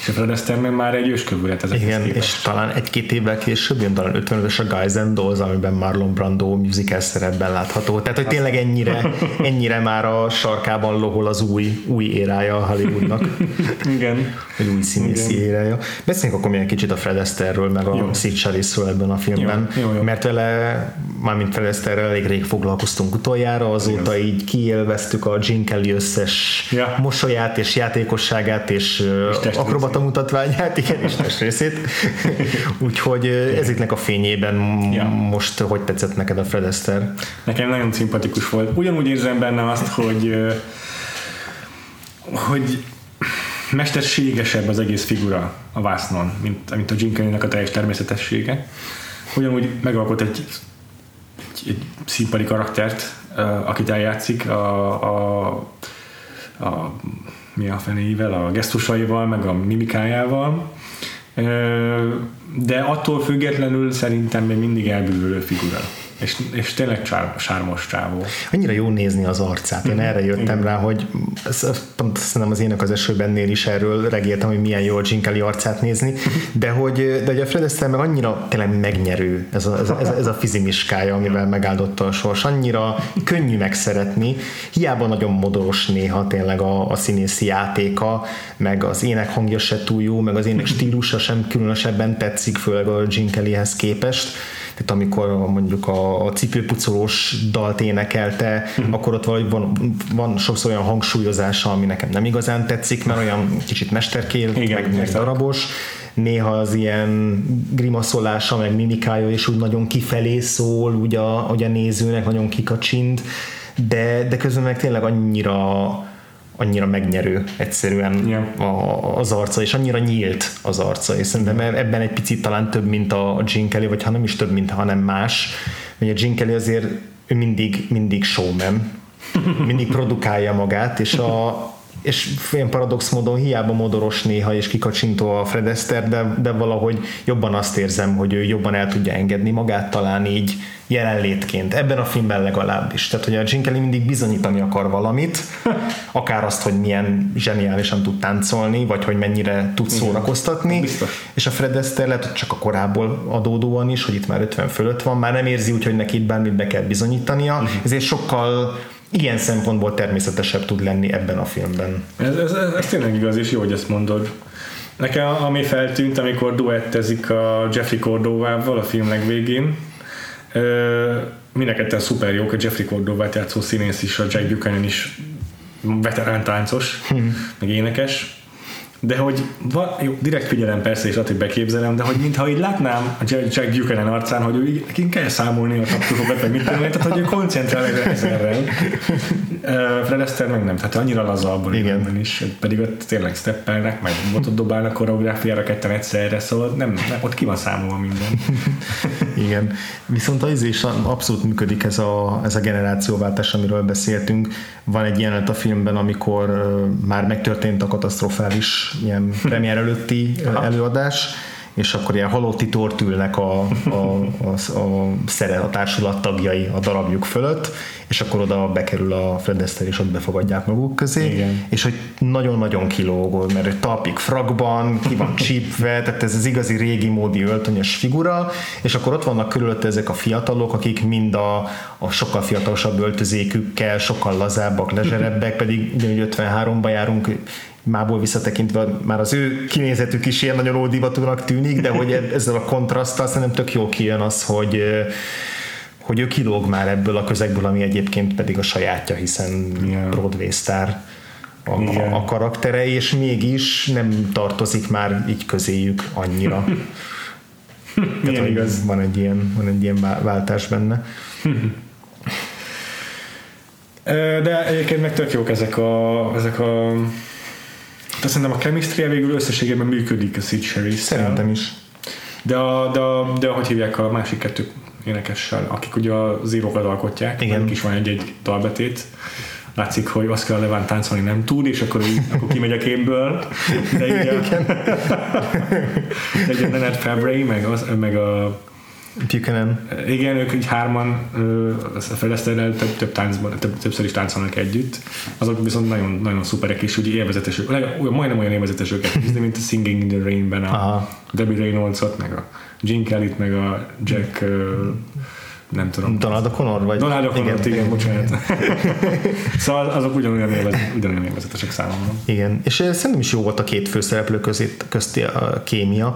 És Fred Astaire meg már egy őskövület ezek Igen, és talán egy-két évvel később jön talán 50 a Guys and Dolls, amiben Marlon Brando musical szerepben látható. Tehát, hogy tényleg ennyire, ennyire már a sarkában lohol az új, új érája a Hollywoodnak. Igen. Egy új színészi Igen. érája. Beszéljünk akkor még egy kicsit a Fred Astaire-ről, meg a Sid Charisse-ről ebben a filmben. Jó, jó, jó. Mert vele mármint Feleszterrel elég rég foglalkoztunk utoljára, azóta Igen. így kiélveztük a Gene Kelly összes ja. mosolyát és játékosságát és, és akrobata mutatványát, igen, és testrészét. Úgyhogy ezeknek a fényében ja. most hogy tetszett neked a Fred Astaire? Nekem nagyon szimpatikus volt. Ugyanúgy érzem benne azt, hogy hogy mesterségesebb az egész figura a vásznon, mint, mint a Jim Carrey-nek a teljes természetessége. Ugyanúgy megalkot egy, egy, egy színpadi karaktert, akit eljátszik a, a, a mi a fenéivel, a gesztusaival, meg a mimikájával, de attól függetlenül szerintem még mindig elbűvölő figura. És, és tényleg csár, sármos csávó. Annyira jó nézni az arcát. Én erre jöttem rá, hogy ez, pont szerintem az ének az esőbennél is erről regéltem, hogy milyen jó a Gene arcát nézni, de hogy, de hogy a Fred Astaire meg annyira tényleg megnyerő ez a, ez ez a fizimiskája, amivel megáldotta a sors. Annyira könnyű megszeretni, hiába nagyon modoros néha tényleg a, a színészi játéka, meg az ének hangja se túl jó, meg az ének stílusa sem különösebben tetszik, főleg a Gene Kellyhez képest tehát amikor mondjuk a, a cipőpucolós dalt énekelte, uh-huh. akkor ott valahogy van, van sokszor olyan hangsúlyozása, ami nekem nem igazán tetszik, mert olyan kicsit mesterkél, Igen, meg, meg darabos, néha az ilyen grimaszolása, meg mimikája is úgy nagyon kifelé szól, úgy a, úgy a nézőnek nagyon kikacsint, de, de közben meg tényleg annyira annyira megnyerő egyszerűen yeah. a, az arca, és annyira nyílt az arca, és szerintem ebben egy picit talán több, mint a Gene Kelly, vagy ha nem is több, mint hanem más. Ugye a Gene Kelly azért ő mindig, mindig showman, mindig produkálja magát, és a, és ilyen paradox módon hiába modoros néha és kikacsintó a Fred Astaire, de, de valahogy jobban azt érzem, hogy ő jobban el tudja engedni magát talán így jelenlétként, ebben a filmben legalábbis. Tehát, hogy a Gene Kelly mindig bizonyítani akar valamit, akár azt, hogy milyen zseniálisan tud táncolni, vagy hogy mennyire tud szórakoztatni, Biztos. és a Fred Astaire lehet, hogy csak a korából adódóan is, hogy itt már 50 fölött van, már nem érzi úgy, hogy neki itt bármit be kell bizonyítania, uh-huh. ezért sokkal ilyen szempontból természetesebb tud lenni ebben a filmben. Ez, ez, ez, ez tényleg igaz, és jó, hogy ezt mondod. Nekem ami feltűnt, amikor duettezik a Jeffrey Cordovával a film legvégén, Mindenketten szuper jók, a Jeffrey Cordova játszó színész is, a Jack Buchanan is veterán táncos, hmm. meg énekes, de hogy van, jó, direkt figyelem persze, és hogy beképzelem, de hogy mintha így látnám a Jack Buchanan arcán, hogy ő neki kell számolni a taptosokat, meg mit tudom, tehát hogy ő koncentrál ezerrel. Fred Astaire meg nem, tehát annyira laza abban Igen. is, pedig ott tényleg steppelnek, meg botot dobálnak koreográfiára ketten egyszerre, szóval nem, nem, ott ki van számolva minden. Igen. Viszont az is abszolút működik ez a, ez a generációváltás, amiről beszéltünk. Van egy jelenet a filmben, amikor már megtörtént a katasztrofális ilyen premier előtti előadás, és akkor ilyen halotti tort ülnek a, a, a, a szere, a társulat tagjai a darabjuk fölött, és akkor oda bekerül a Fred Astaire, és ott befogadják maguk közé, Igen. és hogy nagyon-nagyon kilógol, mert egy talpig frakban, ki van csípve, tehát ez az igazi régi módi öltönyös figura, és akkor ott vannak körülötte ezek a fiatalok, akik mind a, a sokkal fiatalosabb öltözékükkel, sokkal lazábbak, lezserebbek, pedig ugyanúgy 53-ban járunk, mából visszatekintve már az ő kinézetük is ilyen nagyon ódivatúnak tűnik, de hogy e- ezzel a kontraszttal szerintem tök jó kijön az, hogy hogy ő kilóg már ebből a közegből, ami egyébként pedig a sajátja, hiszen yeah. Broadway sztár a, yeah. a karaktere, és mégis nem tartozik már így közéjük annyira. Tehát, igaz. Van egy ilyen, van egy ilyen váltás benne. De egyébként meg tök jók ezek a, ezek a de szerintem a chemistry végül összességében működik a Sid Sherry Szerintem is. De, a, de, a, de ahogy hívják a másik kettő énekessel, akik ugye a zírókat alkotják, Igen. is van egy-egy dalbetét, látszik, hogy azt kell Leván táncolni nem tud, és akkor, így, akkor kimegy a képből. De ugye, de ugye Leonard Fabre, meg, az, meg a Buchanan. Igen, ők így hárman a Feleszterrel több, több táncban, több, többször is táncolnak együtt. Azok viszont nagyon, nagyon szuperek, és úgy élvezetesek, majdnem olyan élvezetesek, mint a Singing in the Rain-ben a Aha. Debbie Reynolds-ot, meg a Gene Kelly-t, meg a Jack nem tudom. Donald O'Connor vagy? Donald O'Connor, igen, igen, bocsánat. szóval azok ugyanolyan, élvezet, ugyanolyan élvezetesek számomra. Igen, és szerintem is jó volt a két főszereplő között, közti a kémia,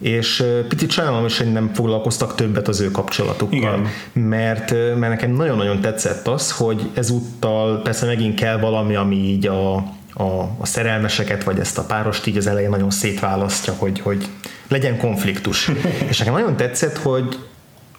és picit sajnálom is, hogy nem foglalkoztak többet az ő kapcsolatukkal, Igen. Mert, mert nekem nagyon-nagyon tetszett az, hogy ezúttal persze megint kell valami, ami így a, a, a szerelmeseket, vagy ezt a párost így az elején nagyon szétválasztja, hogy, hogy legyen konfliktus. és nekem nagyon tetszett, hogy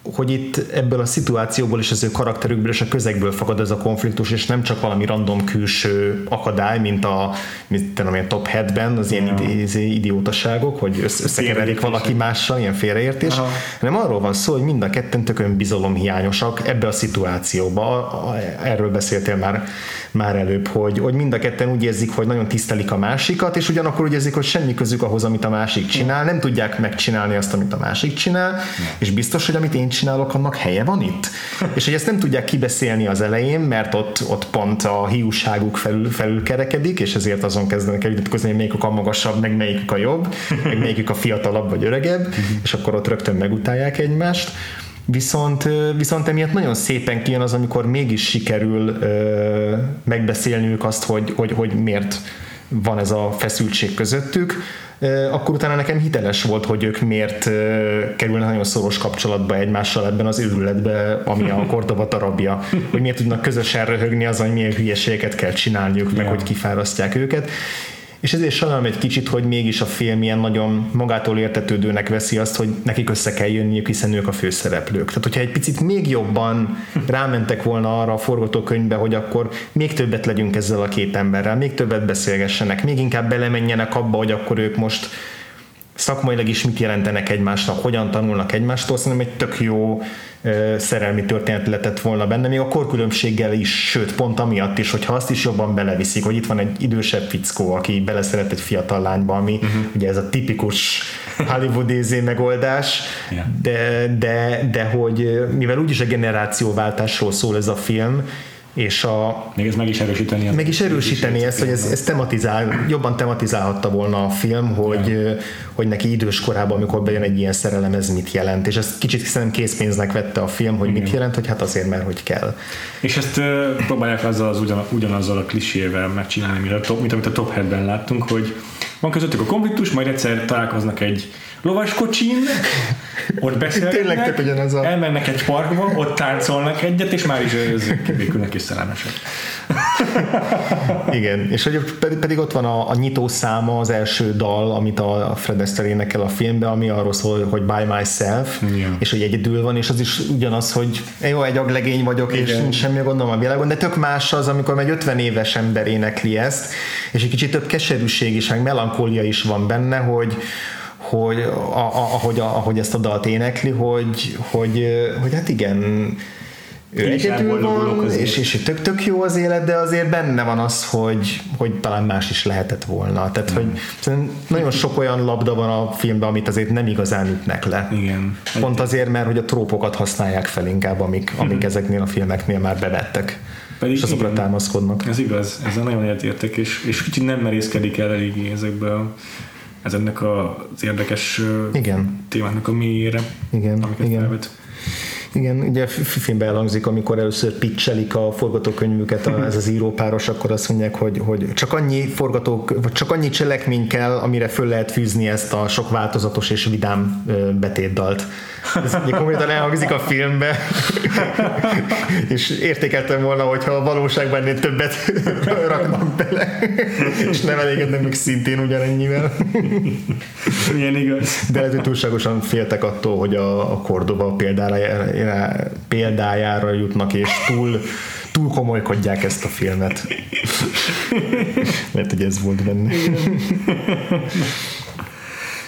hogy itt ebből a szituációból és az ő karakterükből és a közegből fakad ez a konfliktus, és nem csak valami random külső akadály, mint a, mint tudom, a top headben, az ilyen ja. Izé, idiótaságok, hogy összekeverik valaki mással, ilyen félreértés, Aha. hanem arról van szó, hogy mind a ketten tökön bizalomhiányosak ebbe a szituációba. Erről beszéltél már, már előbb, hogy, hogy mind a ketten úgy érzik, hogy nagyon tisztelik a másikat, és ugyanakkor úgy érzik, hogy semmi közük ahhoz, amit a másik csinál, nem tudják megcsinálni azt, amit a másik csinál, és biztos, hogy amit én csinálok, annak helye van itt? És hogy ezt nem tudják kibeszélni az elején, mert ott, ott pont a hiúságuk felül, felül kerekedik, és ezért azon kezdenek el vitatkozni, hogy melyikük a magasabb, meg melyikük a jobb, meg melyikük a fiatalabb vagy öregebb, és akkor ott rögtön megutálják egymást. Viszont, viszont emiatt nagyon szépen kijön az, amikor mégis sikerül ö, megbeszélniük azt, hogy, hogy, hogy miért van ez a feszültség közöttük, akkor utána nekem hiteles volt, hogy ők miért kerülnek nagyon szoros kapcsolatba egymással ebben az őrületbe, ami a Cordova darabja, hogy miért tudnak közösen röhögni azon, hogy milyen hülyeségeket kell csinálniuk, meg hogy kifárasztják őket és ezért sajnálom egy kicsit, hogy mégis a film ilyen nagyon magától értetődőnek veszi azt, hogy nekik össze kell jönniük, hiszen ők a főszereplők. Tehát, hogyha egy picit még jobban rámentek volna arra a forgatókönyvbe, hogy akkor még többet legyünk ezzel a két emberrel, még többet beszélgessenek, még inkább belemenjenek abba, hogy akkor ők most szakmailag is mit jelentenek egymásnak, hogyan tanulnak egymástól, szerintem egy tök jó szerelmi történet letett volna benne, még a korkülönbséggel is, sőt pont amiatt is, hogyha azt is jobban beleviszik, hogy itt van egy idősebb fickó, aki beleszeret egy fiatal lányba, ami uh-huh. ugye ez a tipikus Hollywood megoldás, yeah. de, de, de hogy mivel úgyis a generációváltásról szól ez a film, és a... Még ez meg is erősíteni. Meg is erősíteni ezt, hogy ez, ez tematizál, jobban tematizálhatta volna a film, hogy, ja. hogy neki idős korában, amikor bejön egy ilyen szerelem, ez mit jelent. És ezt kicsit szerintem készpénznek vette a film, hogy Igen. mit jelent, hogy hát azért, mert hogy kell. És ezt uh, próbálják azzal az ugyan, ugyanazzal a klisével megcsinálni, mint, a top, mint amit a Top Headben láttunk, hogy van közöttük a konfliktus, majd egyszer találkoznak egy lovaskocsin, ott beszélnek, Tényleg a... elmennek egy parkba, ott táncolnak egyet, és már is kibékülnek és szerelmesek. Igen, és hogy pedig, pedig ott van a, a nyitó száma, az első dal, amit a Fred Astaire énekel a filmben, ami arról szól, hogy By Myself, Igen. és hogy egyedül van, és az is ugyanaz, hogy jó, egy aglegény vagyok, Igen. és nincs semmi gondom a világon, de tök más az, amikor egy 50 éves ember énekli ezt, és egy kicsit több keserűség is, meg melankólia is van benne, hogy, hogy a, a, ahogy, a, ahogy ezt a dalt énekli, hogy, hogy, hogy hát igen, ő Én egyedül van, és, és tök, tök jó az élet, de azért benne van az, hogy, hogy talán más is lehetett volna. Tehát, mm. hogy nagyon sok olyan labda van a filmben, amit azért nem igazán ütnek le. Igen. Pont azért, mert hogy a trópokat használják fel inkább, amik, amik mm. ezeknél a filmeknél már bevettek. Pedig és azokra igen, támaszkodnak. Ez igaz, ez nagyon értek, és, és kicsit nem merészkedik el eléggé ezekbe a ez ennek az érdekes igen. témának a mélyére, igen, igen. felvet. Igen, ugye filmben elhangzik, amikor először pitchelik a forgatókönyvüket ez az írópáros, akkor azt mondják, hogy, hogy csak annyi forgatók, vagy csak annyi cselekmény kell, amire föl lehet fűzni ezt a sok változatos és vidám betétdalt. Ez ugye konkrétan elhangzik a filmbe, és értékeltem volna, hogyha a valóságban ennél többet raknak bele, és nem elégednek meg szintén ugyanennyivel. Milyen igaz. De lehet, hogy túlságosan féltek attól, hogy a, a Cordoba példára, példájára jutnak, és túl túl komolykodják ezt a filmet. Mert hogy ez volt benne.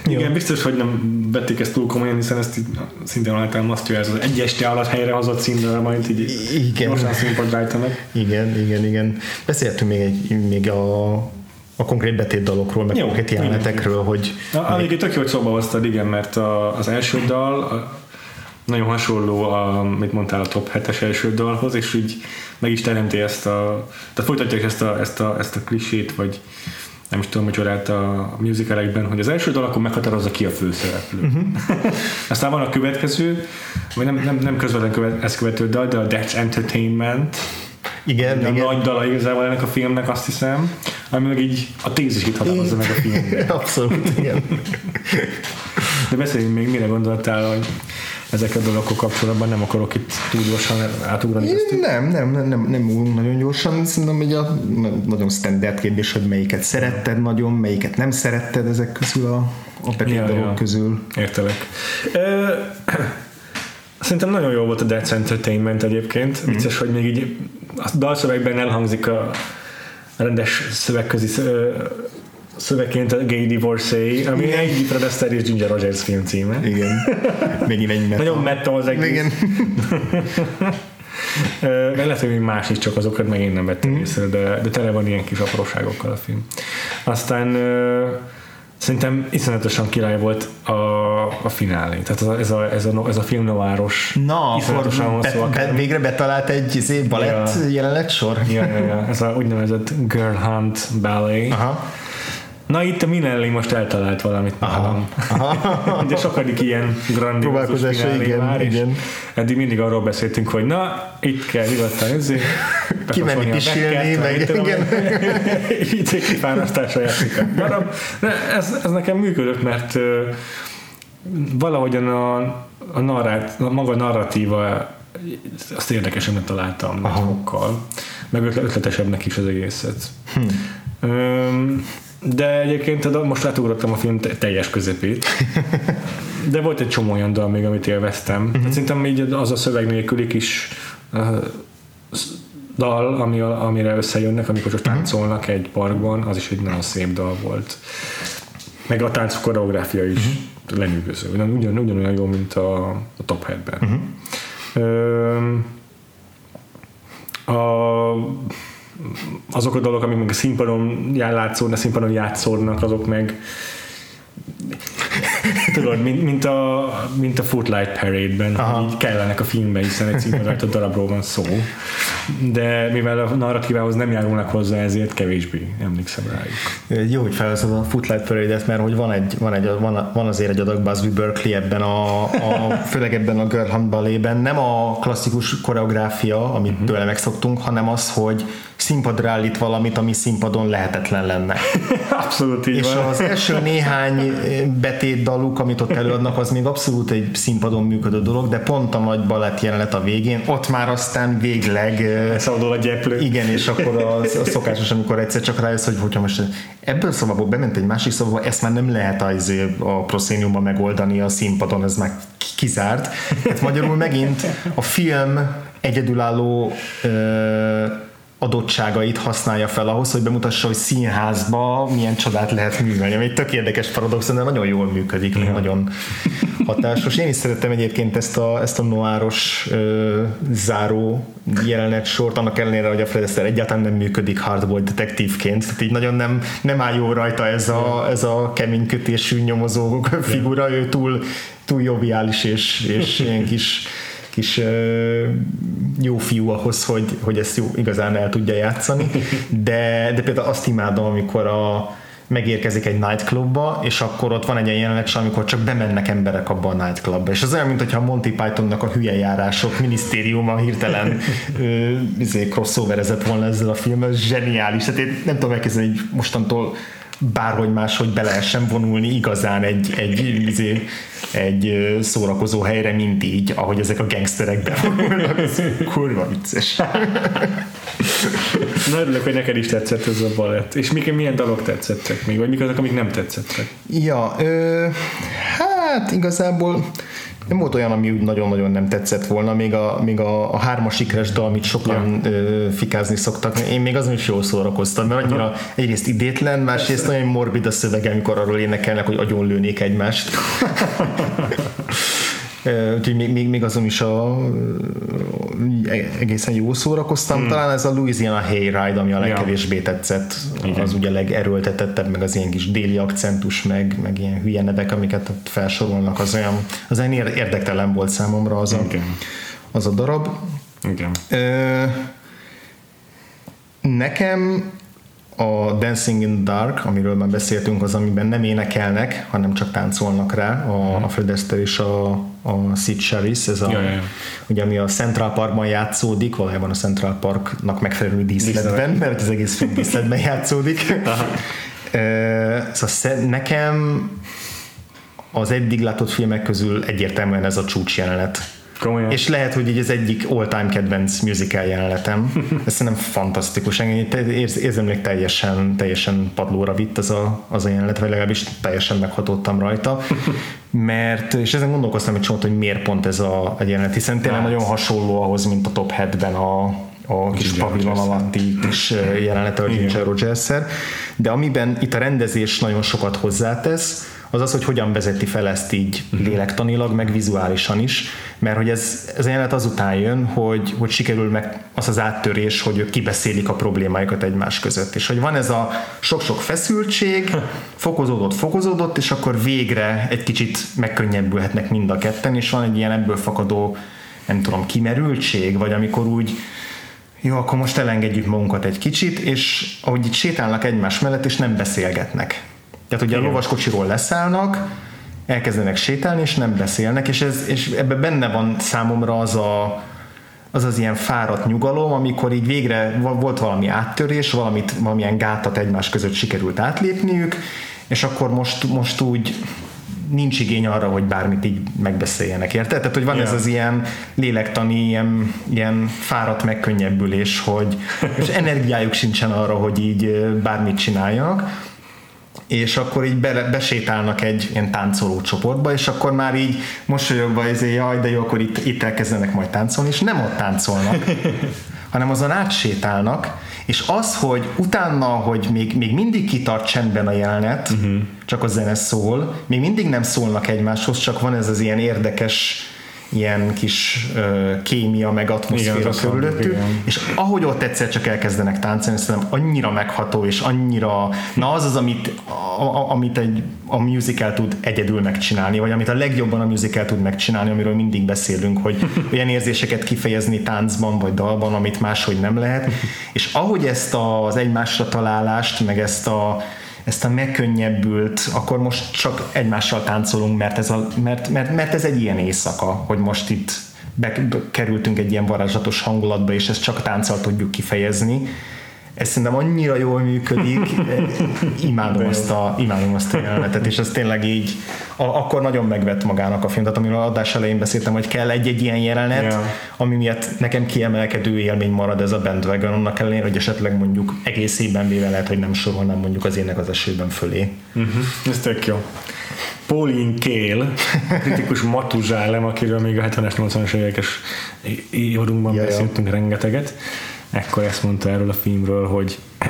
Igen, biztos, hogy nem vették ezt túl komolyan, hiszen ezt szintén alátámasztja ez az egy este alatt helyrehozott színre, majd így igen. gyorsan színpadra Igen, igen, igen. Beszéltünk még, egy, még a a konkrét betétdalokról, meg Jó, konkrét jelenetekről, hogy... Na, még... tök jó, hogy szóba hoztad, igen, mert a, az első dal a, nagyon hasonló, a, amit mondtál, a top 7-es első dalhoz, és így meg is teremti ezt a... Tehát folytatják ezt a, ezt a, ezt a klisét, vagy nem is tudom, hogy csodált a musicalekben, hogy az első dal akkor meghatározza ki a főszereplő. Uh-huh. Aztán van a következő, vagy nem, nem, nem közvetlen követ, ezt követő dal, de a That's Entertainment. Igen, a igen. nagy dala igazából ennek a filmnek, azt hiszem, ami meg így a tézisét határozza meg a filmnek. Abszolút, igen. De beszéljünk még, mire gondoltál, hogy ezekkel a dolgokkal kapcsolatban nem akarok itt túl gyorsan átugrani. Nem, nem, nem, nem, nem ugrunk nagyon gyorsan. Szerintem egy a nagyon standard kérdés, hogy melyiket szeretted nagyon, melyiket nem szeretted ezek közül a, a betét Ja, dolgok ja. közül. Értelek. Szerintem nagyon jó volt a That's Entertainment egyébként. Mhm. Vicces, hogy még így a dalszövegben elhangzik a rendes szövegközi szö- szövegként a Gay Divorcee, ami egy Fred Astaire és Ginger Rogers film címe. Igen. Megint egy metal. Nagyon metal az egész. Igen. Meg lehet, hogy más is, csak azokat meg én nem vettem Mhm. észre, de, de tele van ilyen kis apróságokkal a film. Aztán szerintem iszonyatosan király volt a, a finálé. Tehát ez a, ez a, ez a, ez a film nováros. Na, iszonyatosan be, be, akár. végre betalált egy izé, balett Ja. jelenet sor. Ja, ja, ja. Ez a úgynevezett Girl Hunt Ballet. Aha. Na itt a Minelli most eltalált valamit nálam. Ugye sokadik ilyen grandiózus igen, már, igen. eddig mindig arról beszéltünk, hogy na, itt kell nyugodtan ezért. Kimenni pisilni, meg igen. Így egy kifárasztásra játszik a darab. De ez, ez nekem működött, mert valahogyan a, a, narrát, a maga narratíva azt érdekesebbnek találtam nagy fokkal, meg ötl- ötletesebbnek is az egészet. Hm. Öm, de egyébként a- most átugrottam a film te- teljes közepét. De volt egy csomó olyan dal még, amit élveztem. Mhm. Uh-huh. Szerintem így az a szöveg nélküli kis uh, dal, ami, amire összejönnek, amikor Mhm. csak táncolnak egy parkban, az is egy nagyon szép dal volt. Meg a tánc koreográfia is Mhm. uh-huh. lenyűgöző. Ugyan, ugyan, ugyanolyan jó, mint a, a Top. Mhm. Uh-huh. Öm, a, azok a dolgok, amik meg a színpadon játszódnak, színpadon játszódnak, azok meg tudod, mint, mint, a, mint a Footlight Parade-ben, így kellenek a filmben, hiszen egy színpadon darabról van szó. De mivel a narratívához nem járulnak hozzá, ezért kevésbé emlékszem rájuk. Jó, hogy felhozod a Footlight parade mert hogy van, egy, van, egy, van, van azért egy adag Busby Berkeley ebben a, a főleg ebben a Girl Hunt Balletben, nem a klasszikus koreográfia, amit uh-huh. tőle megszoktunk, hanem az, hogy színpadra állít valamit, ami színpadon lehetetlen lenne. Abszolút így És van. az első néhány betét daluk, amit ott előadnak, az még abszolút egy színpadon működő dolog, de pont a nagy balett jelenet a végén, ott már aztán végleg Szabadul a gyeplő. igen, és akkor a, a szokásos, amikor egyszer csak rájössz, hogy hogyha most ebből szobából bement egy másik szobába, ezt már nem lehet az, a proszéniumban megoldani a színpadon, ez már kizárt. Hát magyarul megint a film egyedülálló ö, adottságait használja fel ahhoz, hogy bemutassa, hogy színházba milyen csodát lehet művelni, ami egy tök érdekes paradoxon, de nagyon jól működik, ja. nagyon hatásos. Én is szerettem egyébként ezt a, ezt a noáros ö, záró jelenet sort, annak ellenére, hogy a Fred Astaire egyáltalán nem működik hardboiled detektívként, tehát így nagyon nem, nem áll jó rajta ez a, ez a keménykötésű nyomozó figura, ő túl, túl joviális és, és ilyen kis kis jó fiú ahhoz, hogy, hogy ezt jó, igazán el tudja játszani, de, de például azt imádom, amikor a, megérkezik egy nightclubba, és akkor ott van egy ilyen jelenet, amikor csak bemennek emberek abba a nightclubba. És az olyan, mint hogyha a Monty Pythonnak a hülye járások minisztériuma hirtelen ö, izé, crossoverezett volna ezzel a filmmel, zseniális. Tehát én nem tudom elképzelni, hogy mostantól bárhogy máshogy be lehessen vonulni igazán egy, egy, izé, egy ö, szórakozó helyre, mint így, ahogy ezek a gangsterek bevonulnak. Ez kurva vicces. Na örülök, hogy neked is tetszett ez a balett. És mik, milyen dalok tetszettek még, vagy mik azok, amik nem tetszettek? Ja, ö, hát igazából nem volt olyan, ami úgy nagyon-nagyon nem tetszett volna, még a, még a, a hármas sikres dal, amit sokan ja. ö, fikázni szoktak. Én még azon is jól szórakoztam, mert annyira uh-huh. egyrészt idétlen, másrészt nagyon morbid a szövege, amikor arról énekelnek, hogy agyonlőnék egymást. Úgyhogy még, még, még azon is a, egészen jó szórakoztam. Hmm. Talán ez a Louisiana Hayride, ami a legkevésbé tetszett. Igen. Az ugye legerőltetettebb, meg az ilyen kis déli akcentus, meg, meg ilyen hülye nevek, amiket felsorolnak, az olyan, az olyan érdektelen volt számomra az a, Igen. az a darab. Igen. Ö, nekem a Dancing in the Dark, amiről már beszéltünk, az, amiben nem énekelnek, hanem csak táncolnak rá, a, a Fred Astaire és a, a Sid Charisse, ez a, Ja, ja, ja. ugye ami a Central Parkban játszódik, valójában a Central Parknak megfelelő díszletben, mert az egész film díszletben játszódik. Szóval nekem az eddig látott filmek közül egyértelműen ez a csúcs jelenet. Komolyan. És lehet, hogy így az egyik all-time kedvenc musical jelenetem. Ez szerintem fantasztikus. Engem te- érz, érzemlék teljesen, teljesen padlóra vitt az a, az a jelenet, vagy legalábbis teljesen meghatódtam rajta. Mert, és ezen gondolkoztam egy csomót, hogy miért pont ez a, a jelenet, hiszen tényleg Hát. nagyon hasonló ahhoz, mint a Top Hat-ben a, a kis Ginger pavilon alatti kis jelenete a Ginger rogers de amiben itt a rendezés nagyon sokat hozzátesz, az az, hogy hogyan vezeti fel ezt így lélektanilag, meg vizuálisan is, mert hogy ez, ez jelenet azután jön, hogy, hogy sikerül meg az az áttörés, hogy ők kibeszélik a problémáikat egymás között, és hogy van ez a sok-sok feszültség, fokozódott, fokozódott, és akkor végre egy kicsit megkönnyebbülhetnek mind a ketten, és van egy ilyen ebből fakadó nem tudom, kimerültség, vagy amikor úgy jó, akkor most elengedjük magunkat egy kicsit, és ahogy itt sétálnak egymás mellett, és nem beszélgetnek. Tehát ugye a Igen. lovaskocsiról leszállnak, elkezdenek sétálni, és nem beszélnek, és, ez, és ebben benne van számomra az a, az az ilyen fáradt nyugalom, amikor így végre volt valami áttörés, valamit, valamilyen gátat egymás között sikerült átlépniük, és akkor most, most úgy nincs igény arra, hogy bármit így megbeszéljenek, érted? Tehát, hogy van Ja. ez az ilyen lélektani, ilyen, ilyen fáradt megkönnyebbülés, hogy és energiájuk sincsen arra, hogy így bármit csináljanak, és akkor így be, besétálnak egy ilyen táncoló csoportba, és akkor már így mosolyogva ezért, jaj, de jó, akkor itt, itt elkezdenek majd táncolni, és nem ott táncolnak, hanem azon átsétálnak, és az, hogy utána, hogy még, még mindig kitart csendben a jelenet, uh-huh. csak a zene szól, még mindig nem szólnak egymáshoz, csak van ez az ilyen érdekes ilyen kis kémia meg atmoszféra körülöttük, igen. és ahogy ott egyszer csak elkezdenek táncolni, szerintem annyira megható, és annyira, na az az, amit, a, a, amit egy, a musical tud egyedül megcsinálni, vagy amit a legjobban a musical tud megcsinálni, amiről mindig beszélünk, hogy olyan érzéseket kifejezni táncban, vagy dalban, amit máshogy nem lehet, és ahogy ezt az egymásra találást, meg ezt a ezt a megkönnyebbült, akkor most csak egymással táncolunk, mert ez, a, mert, mert, mert ez egy ilyen éjszaka, hogy most itt bekerültünk egy ilyen varázslatos hangulatba, és ezt csak tánccal tudjuk kifejezni. Ez szerintem annyira jól működik, imádom azt, a, imádom azt a jelenetet, és ez tényleg így, a, akkor nagyon megvett magának a film, tehát amiről adás elején beszéltem, hogy kell egy-egy ilyen jelenet, Ja. ami miatt nekem kiemelkedő élmény marad ez a bandwagon, annak ellenére, hogy esetleg mondjuk egész évben véve lehet, hogy nem sorolnám mondjuk az ének az esőben fölé. Uh-huh. Ez tök jó. Pauline Kael, kritikus matuzsálem, akiről még a 70-es, 80-as évekes évadunkban Ja, ja. beszéltünk rengeteget. Ekkor ezt mondta erről a filmről, hogy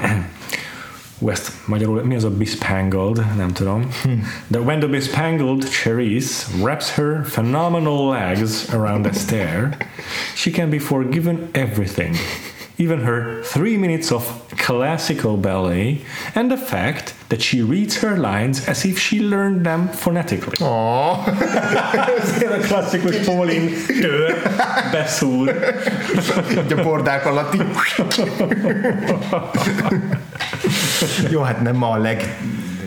Ú, ezt magyarul, mi az a bespangled, nem tudom. De when the bespangled Cherise wraps her phenomenal legs around a stair, she can be forgiven everything. Even her three minutes of classical ballet and the fact that she reads her lines as if she learned them phonetically. Oh. Ez a klasszikus Pauline tör beszúr. a bordák alatt. Jó, hát nem a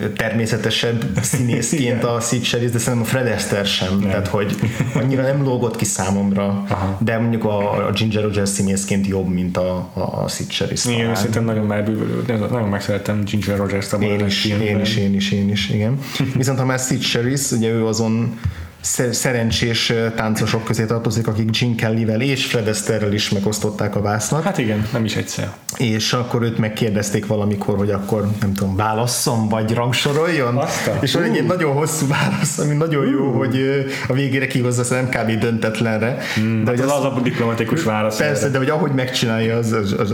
legtermészetesebb színészként a Sid Charisse, de szerintem a Fred Astaire sem, nem. tehát hogy annyira nem lógott ki számomra, Aha. de mondjuk a, a Ginger Rogers színészként jobb, mint a, a, a Sid Charisse. Talán. szerintem nagyon megbűvölő, nagyon megszerettem Ginger Rogers-t abban Én is, én is, én is, én is, igen. Viszont ha már Sid Charisse, ugye ő azon szerencsés táncosok közé tartozik, akik Gene Kellyvel és Fred Astaire-rel is megosztották a vásznak, Hát igen, nem is egyszer. és akkor őt megkérdezték valamikor, hogy akkor nem tudom, válasszon, vagy rangsoroljon, Azt a- és van egy nagyon hosszú válasz, ami nagyon jó, hogy ö, a végére kihozza szerintem kb. döntetlenre. de Hát hogy az az, az a diplomatikus válasz. Persze, erre. de hogy ahogy megcsinálja, az, az, az,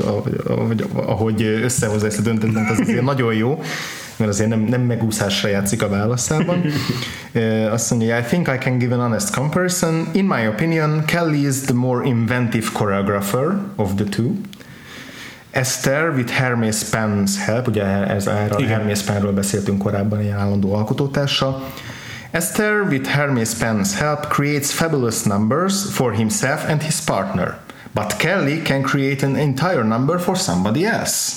ahogy, ahogy összehozza ezt a döntetlent, az azért nagyon jó, mert azért nem, nem megúszásra játszik a válaszában. Azt mondja, I think I can give an honest comparison. In my opinion, Kelly is the more inventive choreographer of the two. Esther with Hermes Penn's help, ugye ez erről. Hermes Pennről beszéltünk korábban, ilyen állandó alkotótársa. Esther with Hermes Penn's help creates fabulous numbers for himself and his partner. But Kelly can create an entire number for somebody else.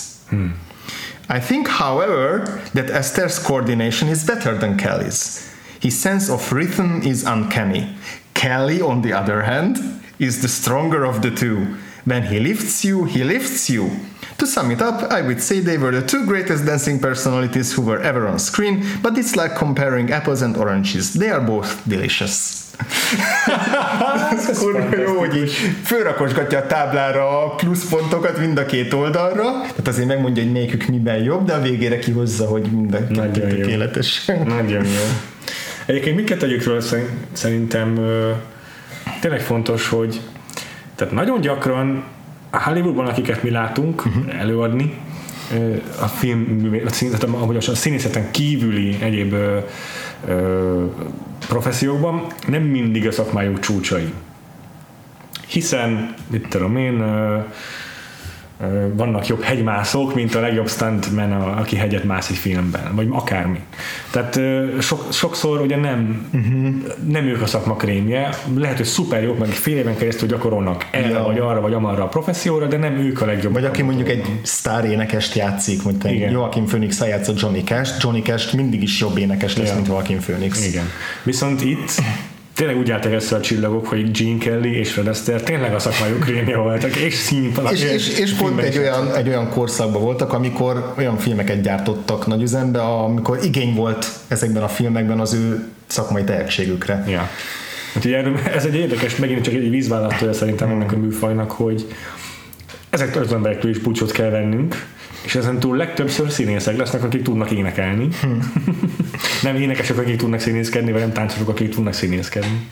I think, however, that Esther's coordination is better than Kelly's. His sense of rhythm is uncanny. Kelly, on the other hand, is the stronger of the two. When he lifts you, he lifts you. To sum it up, I would say they were the two greatest dancing personalities who were ever on screen, but it's like comparing apples and oranges. They are both delicious. Ez kurva jó, hogy így fölrakosgatja a táblára a pluszpontokat mind a két oldalra, tehát azért megmondja, hogy melyikük miben jobb, de a végére kihozza, hogy mind a kettő tökéletes. Nagyon jó. Egyébként mindkettőjükről szerint- szerintem tényleg fontos, hogy tehát nagyon gyakran a Hollywoodban, akiket mi látunk uh-huh. előadni, a film, ahogy a színészeten kívüli egyéb ö, ö, professziókban nem mindig a szakmájuk csúcsai. Hiszen, mit tudom én, ö, vannak jobb hegymászók, mint a legjobb stuntman, aki hegyet mász egy filmben, vagy akármi. Tehát ö, sok, sokszor ugye nem, uh-huh. nem ők a szakma krémje, lehet, hogy szuper jók, meg fél éven keresztül gyakorolnak erre, Ja. vagy arra, vagy amarra a professzióra, de nem ők a legjobb. Vagy aki mondjuk egy sztár énekest játszik, mondjuk Igen. Joaquin Phoenix játszott Johnny Cash, Johnny Cash mindig is jobb énekes lesz, Ja. mint Joaquin Phoenix. Igen. Viszont itt tényleg úgy álltak össze a csillagok, hogy Gene Kelly és Fred Astaire tényleg a szakmájuk krémje voltak, és színpad. És, és, és pont egy olyan, egy olyan korszakban voltak, amikor olyan filmeket gyártottak nagy üzembe, amikor igény volt ezekben a filmekben az ő szakmai tehetségükre. Ja. Úgyhogy erről, ez egy érdekes, megint csak egy vízválasztója szerintem ennek a műfajnak, hogy ezektől az emberektől is búcsot kell vennünk, és ezen túl legtöbbször színészek lesznek, akik tudnak énekelni. nem énekesek, akik tudnak színészkedni, vagy nem táncosok, akik tudnak színészkedni.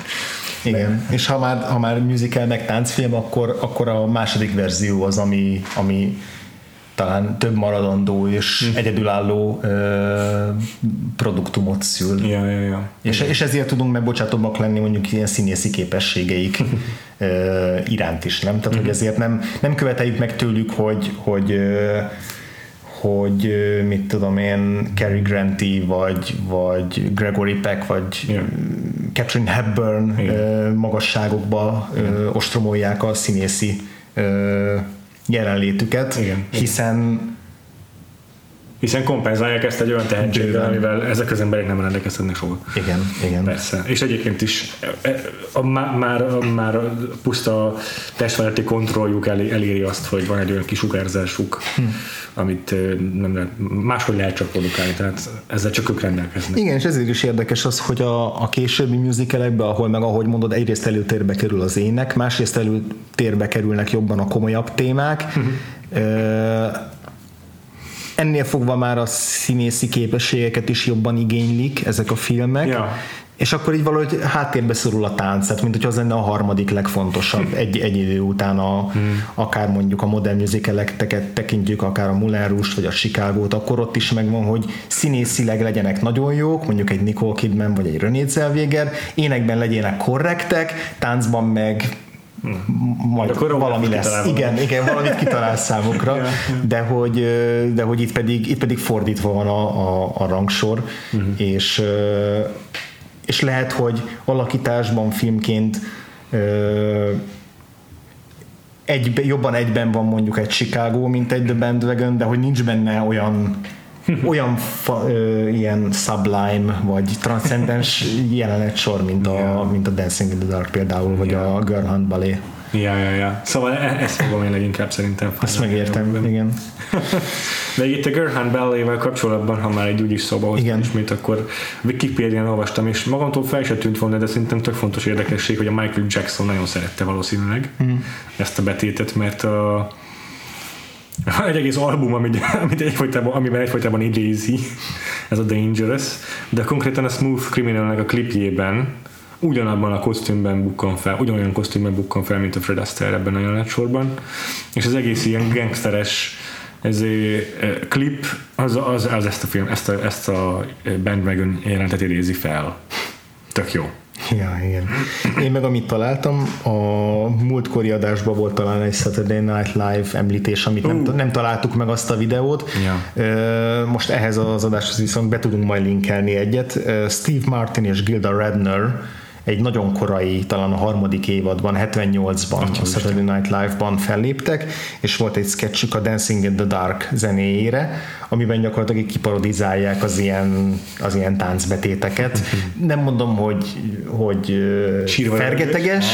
Igen. És ha már, ha már musical meg táncfilm, akkor, akkor a második verzió az, ami, ami talán több maradandó és Hm. egyedülálló ö, produktumot szül. Ja, ja, ja. És, és ezért tudunk megbocsátóbbak lenni mondjuk ilyen színészi képességeik ö, iránt is, nem? Tehát, hogy ezért nem, nem követeljük meg tőlük, hogy, hogy ö, hogy mit tudom én, Cary Granty, vagy, vagy Gregory Peck, vagy Ja. Catherine Hepburn ö, magasságokba ö, ostromolják a színészi jelenlétüket, Igen. hiszen Hiszen kompenzálják ezt egy olyan tehetséggel, amivel ezek az emberek nem rendelkezhetnek soha. igen, igen. Persze. És egyébként is e, e, a, má- már, a, már a puszta testfeletti kontrolljuk el, eléri azt, hogy van egy olyan kis sugárzásuk, hm. amit ö, nem lehet, máshogy lehet csak produkálni, tehát ezzel csak ők rendelkeznek. Igen, és ezért is érdekes az, hogy a, a későbbi musicalekben, ahol meg ahogy mondod, egyrészt előtérbe kerül az ének, másrészt előtérbe kerülnek jobban a komolyabb témák. Ö, ennél fogva már a színészi képességeket is jobban igénylik ezek a filmek. Ja. És akkor így valahogy háttérbe szorul a tánc, tehát mint hogy az lenne a harmadik legfontosabb egy, egy idő után, a, akár mondjuk a modern musicaleket tekintjük, akár a Moulin Rouge-t, vagy a Chicago-t, akkor ott is megvan, hogy színészileg legyenek nagyon jók, mondjuk egy Nicole Kidman, vagy egy René Zellweger, énekben legyenek korrektek, táncban meg majd Akkor valami lesz. kitalál valamit. Igen, igen, valamit kitalál számukra, de hogy, de hogy itt pedig, itt pedig fordítva van a, a, a rangsor, uh-huh. és, és lehet, hogy alakításban filmként egy, jobban egyben van mondjuk egy Chicago, mint egy The Bandwagon, de hogy nincs benne olyan olyan fa, ö, ilyen sublime vagy transzcendens jelenetsor, mint a, mint a Dancing in the Dark például, vagy a Girl Hunt Ballet. Ja, ja, ja. Szóval e- ezt fogom én leginkább szerintem. Ezt megértem, igen. De itt a Gerhan Ballet-vel kapcsolatban, ha már egy úgyis szóba hoztam ismét, akkor Wikipédián olvastam, és magamtól fel se tűnt volna, de szerintem tök fontos érdekesség, hogy a Michael Jackson nagyon szerette valószínűleg mm. ezt a betétet, mert a van egy egész album, amit, amit egyfolytában, amiben egyfolytában idézi, ez a Dangerous, de konkrétan a Smooth Criminalnek a klipjében ugyanabban a kosztümben bukkan fel, ugyanolyan kosztümben bukkan fel, mint a Fred Astaire ebben a jelenetsorban, és az egész ilyen gangsteres ez a klip, az, az, az, ezt a film, ezt a, ezt a Bandwagon jelentet idézi fel. Tök jó. Ja, igen. Én meg amit találtam, a múltkori adásban volt talán egy Saturday Night Live említés, amit nem, nem találtuk meg azt a videót. Ja. Most ehhez az adáshoz viszont be tudunk majd linkelni egyet. Steve Martin és Gilda Radner egy nagyon korai, talán a harmadik évadban, 78-ban a Saturday Night Live-ban felléptek, és volt egy sketchük a Dancing in the Dark zenéjére, amiben gyakorlatilag kiparodizálják az ilyen, az ilyen táncbetéteket. Nem mondom, hogy, hogy Sírva fergeteges,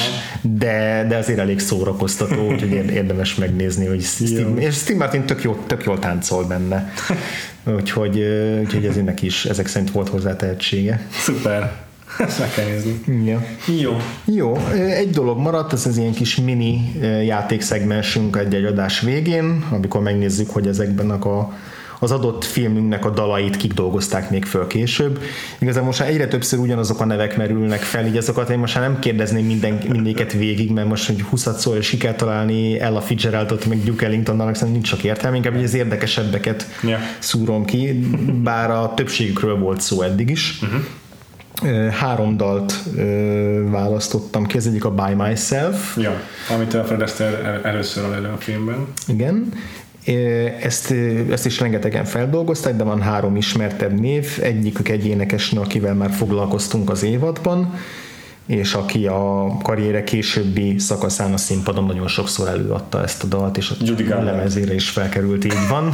de, de azért elég szórakoztató, úgyhogy érdemes megnézni, hogy Steve, és Steve Martin tök, jó, tök jól táncol benne. Úgyhogy, úgyhogy ez neki is ezek szerint volt hozzá tehetsége. Szuper. Ezt meg kell nézni. Ja. Jó. Jó, egy dolog maradt, ez az ilyen kis mini játékszegmensünk egy-egy adás végén, amikor megnézzük, hogy ezekben a az adott filmünknek a dalait kik dolgozták még föl később. Igazából most egyre többször ugyanazok a nevek merülnek fel, így azokat én most már nem kérdezném minden, mindéket végig, mert most hogy 20 szó és siker találni Ella Fitzgeraldot, meg Duke Ellingtonnal, szerintem nincs sok értelme, inkább hogy az érdekesebbeket yeah. szúrom ki, bár a többségükről volt szó eddig is. Uh-huh. Három dalt választottam ki, ez egyik a By Myself. Ja, amit a Astaire először elő a filmben. Igen, ezt, ezt is rengetegen feldolgozták, de van három ismertebb név. Egyikük egy énekesnő, akivel már foglalkoztunk az évadban, és aki a karriere későbbi szakaszán a színpadon nagyon sokszor előadta ezt a dalt, és a lemezére is felkerült, így van.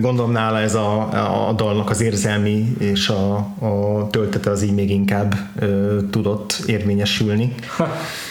Gondolom nála ez a, a dalnak az érzelmi és a, a töltete az így még inkább ö, tudott érvényesülni.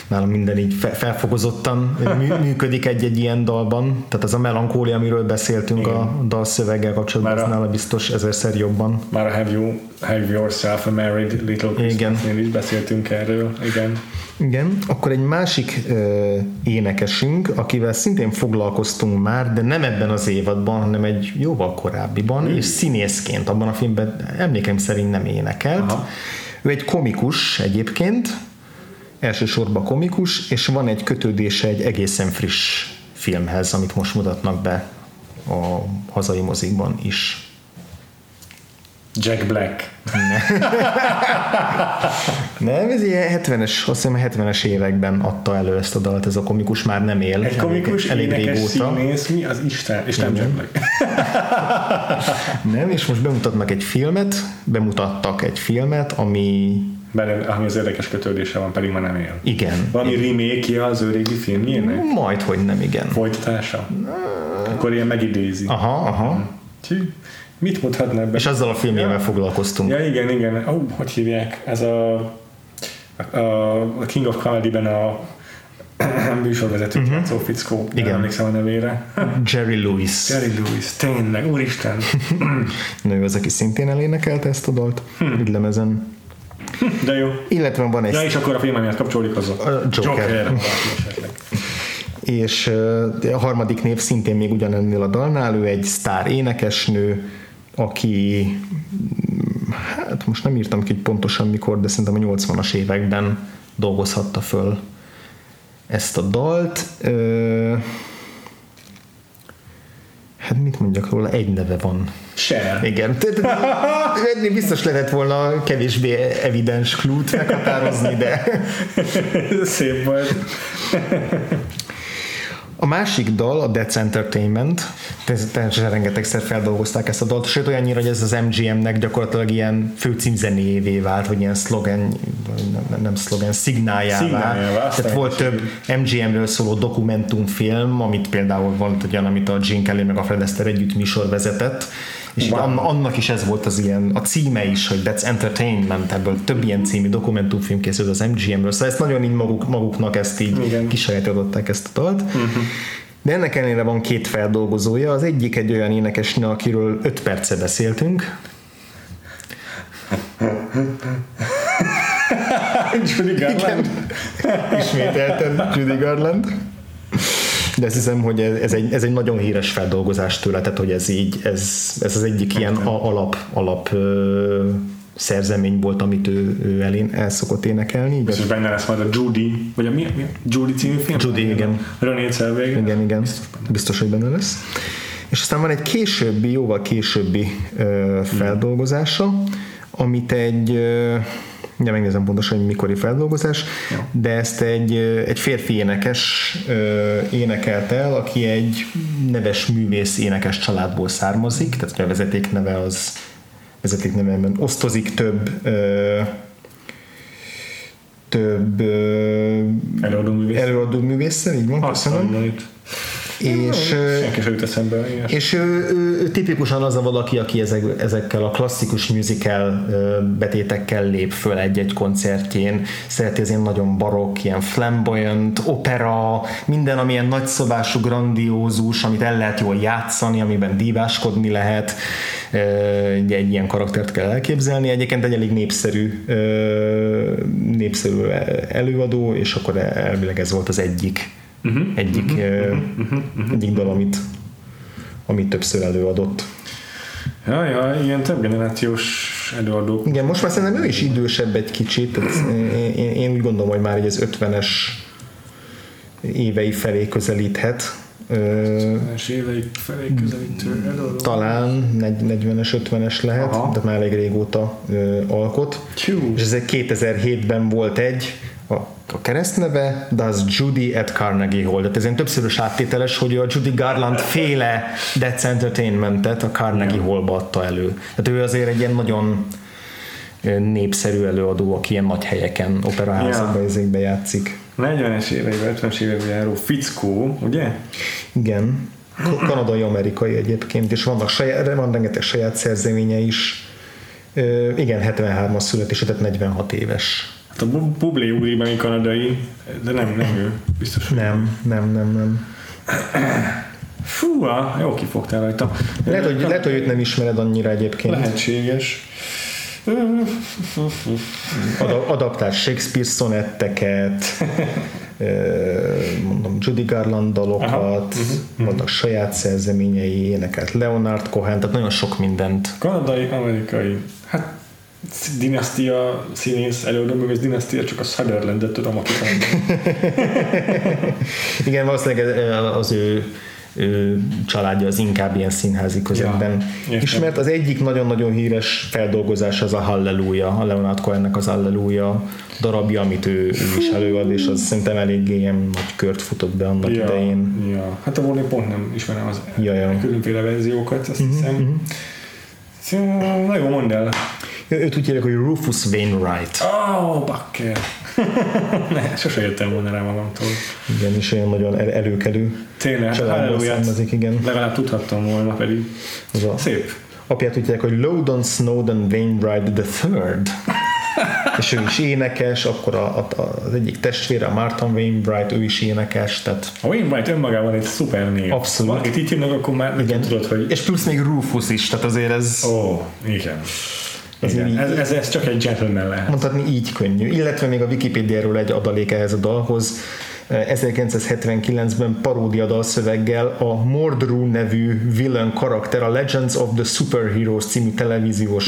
Nálam minden így felfokozottan működik egy-egy ilyen dalban. Tehát az a melankólia, amiről beszéltünk Igen. a dalszöveggel kapcsolatban, már a, nála biztos ezerszer jobban. Már a Have, you, have Yourself a Married Little Christmas is beszéltünk erről. Igen. Igen, akkor egy másik ö, énekesünk, akivel szintén foglalkoztunk már, de nem ebben az évadban, hanem egy jóval korábbiban, mm. és színészként abban a filmben emlékeim szerint nem énekelt. Aha. Ő egy komikus egyébként, elsősorban komikus, és van egy kötődése egy egészen friss filmhez, amit most mutatnak be a hazai mozikban is. Jack Black. Nem, ez ilyen 70-es, azt hiszem 70-es években adta elő ezt a dalt, ez a komikus már nem él. Egy komikus, elég régóta. színész, mi az Isten? És nem Jack Black. nem, és most bemutatnak egy filmet, bemutattak egy filmet, ami benne, ami az érdekes kötődése van, pedig már nem él. Igen. Valami remake az ő régi filmjének? Majd, hogy nem, igen. Folytatása? Akkor ilyen megidézi. Aha, aha. Hm. Mit mutatna ebben? És azzal a filmjével ja. foglalkoztunk. Ja, igen, igen. Ó, oh, hogy hívják? Ez a, a, a King of Comedy-ben a műsorvezető uh-huh. játszó fickó, Igen. emlékszem a nevére. Jerry Lewis. Jerry Lewis, tényleg, úristen. Nő az, aki szintén elénekelte ezt a dalt, egy lemezen. De jó. Illetve van egy... Ja, és akkor a film miatt kapcsolódik hozzá. A Joker. Joker és a harmadik név szintén még ugyanennél a dalnál, ő egy sztár énekesnő, aki hát most nem írtam ki pontosan mikor, de szerintem a 80-as években dolgozhatta föl ezt a dalt. Hát mit mondjak róla? Egy neve van. Se. Igen. Biztos lehetett volna kevésbé evidens klút meghatározni, de... Szép volt. A másik dal, a Death Entertainment, természetesen rengetegszer feldolgozták ezt a dalt, sőt olyannyira, hogy ez az MGM-nek gyakorlatilag ilyen főcímzenéjévé vált, vagy ilyen szlogen, nem, nem szlogen, szignáljává. szignáljává Tehát volt több MGM-ről szóló dokumentumfilm, amit például volt olyan, amit a Gene Kelly meg a Fred Astaire együtt műsor vezetett, és wow. annak is ez volt az ilyen, a címe is, hogy That's Entertainment, ebből több ilyen című dokumentumfilm készült az MGM-ről, szóval ezt nagyon így maguk, maguknak ezt így Igen. kisajátították ezt a dalt. Uh-huh. De ennek ellenére van két feldolgozója, az egyik egy olyan énekesnő, akiről öt perce beszéltünk. Judy Garland. Igen. Ismételten Judy Garland de azt hiszem, hogy ez egy, ez egy nagyon híres feldolgozás tőle, tehát hogy ez így, ez, ez az egyik ilyen alap, alap szerzemény volt, amit ő, ő elén, el szokott énekelni. És benne lesz majd a Judy, vagy a mi, mi? Judy című film? Judy, igen. René Zellweger. Igen, igen. Biztos, Biztos, hogy benne lesz. És aztán van egy későbbi, jóval későbbi ö, feldolgozása, amit egy ö, ugye megnézem pontosan, hogy mikori feldolgozás, Jó. de ezt egy, egy férfi énekes énekelt el, aki egy neves művész énekes családból származik, tehát a vezeték neve az vezeték nevemben osztozik több ö, több ö, Előadó művész. előadó művésszel, így van, köszönöm. És, Senki sem jut eszembe. és ő, ő, ő tipikusan az a valaki, aki ezek, ezekkel a klasszikus musical betétekkel lép föl egy-egy koncertjén. Szereti az ilyen nagyon barokk, ilyen flamboyant, opera, minden, ami ilyen nagyszabású, grandiózus, amit el lehet jól játszani, amiben díváskodni lehet. Egy, egy ilyen karaktert kell elképzelni. Egyébként egy elég népszerű, népszerű előadó, és akkor elvileg ez volt az egyik uh-huh, egyik, uh-huh, uh-huh, uh-huh. egyik dal, amit, amit többször előadott. Ja, ja, ilyen több generációs előadók. Igen, most már szerintem ő is idősebb egy kicsit, tehát én, én, én úgy gondolom, hogy már így az 50-es évei felé közelíthet. Ö, Es éveik felé közelítő előadó. talán 40-es, 50-es lehet, Aha. de már elég régóta ö, alkot. Tjú. És ez egy 2007-ben volt egy, a, a keresztneve, Does Judy at Carnegie Hall. Tehát ez ilyen többszörös áttételes, hogy a Judy Garland féle That's Entertainmentet a Carnegie Hallba adta elő. Tehát ő azért egy ilyen nagyon népszerű előadó, aki ilyen nagy helyeken, operaházakban ezekbe játszik. 40-es éveiben, 50-es éveiben járó fickó, ugye? Igen. Kanadai-amerikai egyébként, és vannak saját, van rengeteg saját szerzeménye is. Ö, igen, 73-as születésű, tehát 46 éves. A Bu- Bublé úri, ami kanadai, de nem, nem ő. Biztos, hogy Nem, nem, nem, nem. Fú, ah, jó kifogtál rajta. Lehet, hogy, lehet, hogy őt nem ismered annyira egyébként. Lehetséges. Ad, adaptált Shakespeare szonetteket, mondom, Judy Garland dalokat, Aha, Mhm, vannak saját szerzeményei, énekelt Leonard Cohen, tehát nagyon sok mindent. Kanadai, amerikai. Hát dinasztia színész, előadó művész dinasztia, csak a Sutherlandet tudom, aki Igen, valószínűleg az ő, ő családja az inkább ilyen színházi közegben Ja, ismert. Az egyik nagyon-nagyon híres feldolgozás az a Halleluja, a Leonard Cohennek az Halleluja darabja, amit ő, ő is előad, és az szerintem eléggé ilyen nagy kört futott be annak ja, idején. ja. Hát a volna pont nem ismerem az Ja, ja. különféle verziókat, azt hiszem. Szóval, Na jó, mondd el. Őt úgy hívják, hogy Rufus Wainwright. Oh, bakker. ne, sose jöttem volna rá magamtól. Igen, és olyan nagyon el- előkelő Tényleg, halleluját. származik, igen. Legalább tudhattam volna pedig. Az a, Szép. apját úgy hívják, hogy Loudon Snowden Wainwright the Third. és ő is énekes, akkor a, a, az egyik testvére, a Martin Wainwright, ő is énekes, tehát A Wainwright önmagában egy szuper név. Abszolút. Valakit így hívnak, akkor már igen. tudod, hogy... és plusz még Rufus is, tehát azért ez Ó, oh, igen. Ez igen. így- Ez, ez, ez, csak egy gentleman lehet. mondhatni így könnyű. Illetve még a Wikipédiáról egy adalék ehhez a dalhoz. 1979-ben paródia dalszöveggel a Mordru nevű villain karakter a Legends of the Superheroes című televíziós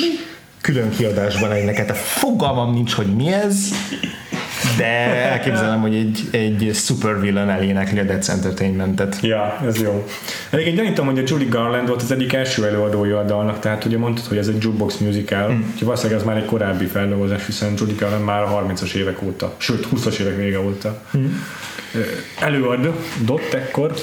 külön kiadásban énekelt. Fogalmam nincs, hogy mi ez, de elképzelem, hogy egy, egy supervillain elénekli a Death Entertainmentet. Ja, ez jó. Egyébként gyanítom, hogy a Judy Garland volt az egyik első előadója a dalnak, tehát ugye mondtad, hogy ez egy jukebox musical, mm. úgyhogy valószínűleg ez már egy korábbi feldolgozás, hiszen Judy Garland már a 30-as évek óta, sőt 20-as évek vége óta mm. előadott ekkor,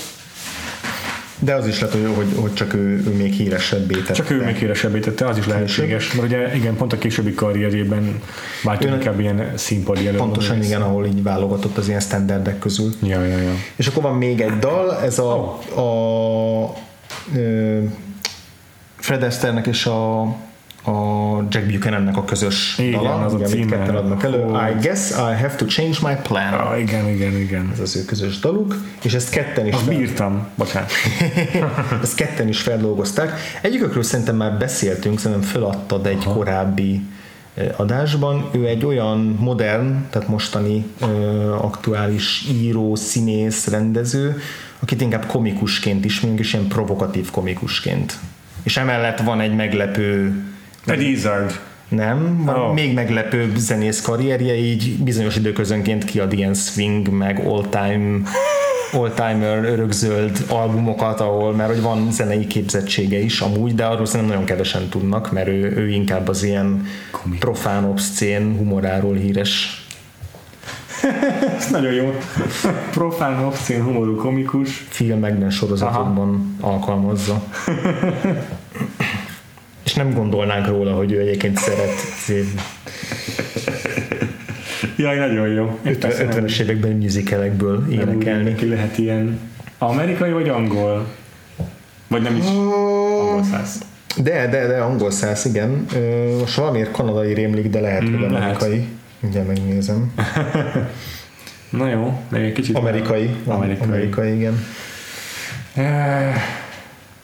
De az is lehet, hogy, hogy, hogy csak ő, ő még híresebbé tette. csak ő még híresebbé tette, az is lehetséges, mert ugye igen, pont a későbbi karrierjében váltott inkább ilyen színpadi előadó. Pontosan igen, ahol így válogatott az ilyen standardek közül. Ja, ja, ja. És akkor van még egy dal, ez a, a, ö, Fred Astairenek és a, a Jack Buchanannek a közös Igen, dala, az a ugye, amit címe. ketten adnak elő. I guess I have to change my plan. Ah, igen, igen, igen. Ez az ő közös daluk, és ezt ketten is, Azt fel, bírtam, bocsánat. ezt ketten is feldolgozták. Egyikükről szerintem már beszéltünk, szerintem feladtad egy Aha. korábbi adásban. Ő egy olyan modern, tehát mostani aktuális író, színész, rendező, akit inkább komikusként ismerünk, és ilyen provokatív komikusként. És emellett van egy meglepő Ed Izzard. nem, van Oh. még meglepőbb zenész karrierje, így bizonyos időközönként kiad ilyen swing, meg all-time all-timer örökzöld albumokat, ahol, mert hogy van zenei képzettsége is amúgy, de arról szerintem nagyon kevesen tudnak, mert ő, ő inkább az ilyen Komik. profán, obszcén humoráról híres. Ez nagyon jó. Profán, obszén, humorú, komikus. filmekben, sorozatokban Aha. alkalmazza. Nem gondolnánk róla, hogy ő egyébként szeret Jaj, nagyon jó. Én persze nem- 50-es években úgy énekelni. Ki lehet ilyen amerikai vagy angol? Vagy nem is angol száz. De, de, de angol száz, igen. Most valamiért kanadai rémlik, de lehet, hogy Mm, amerikai. Ugye megnézem. Na jó, még egy kicsit. Amerikai. Amerikai. Amerikai, igen.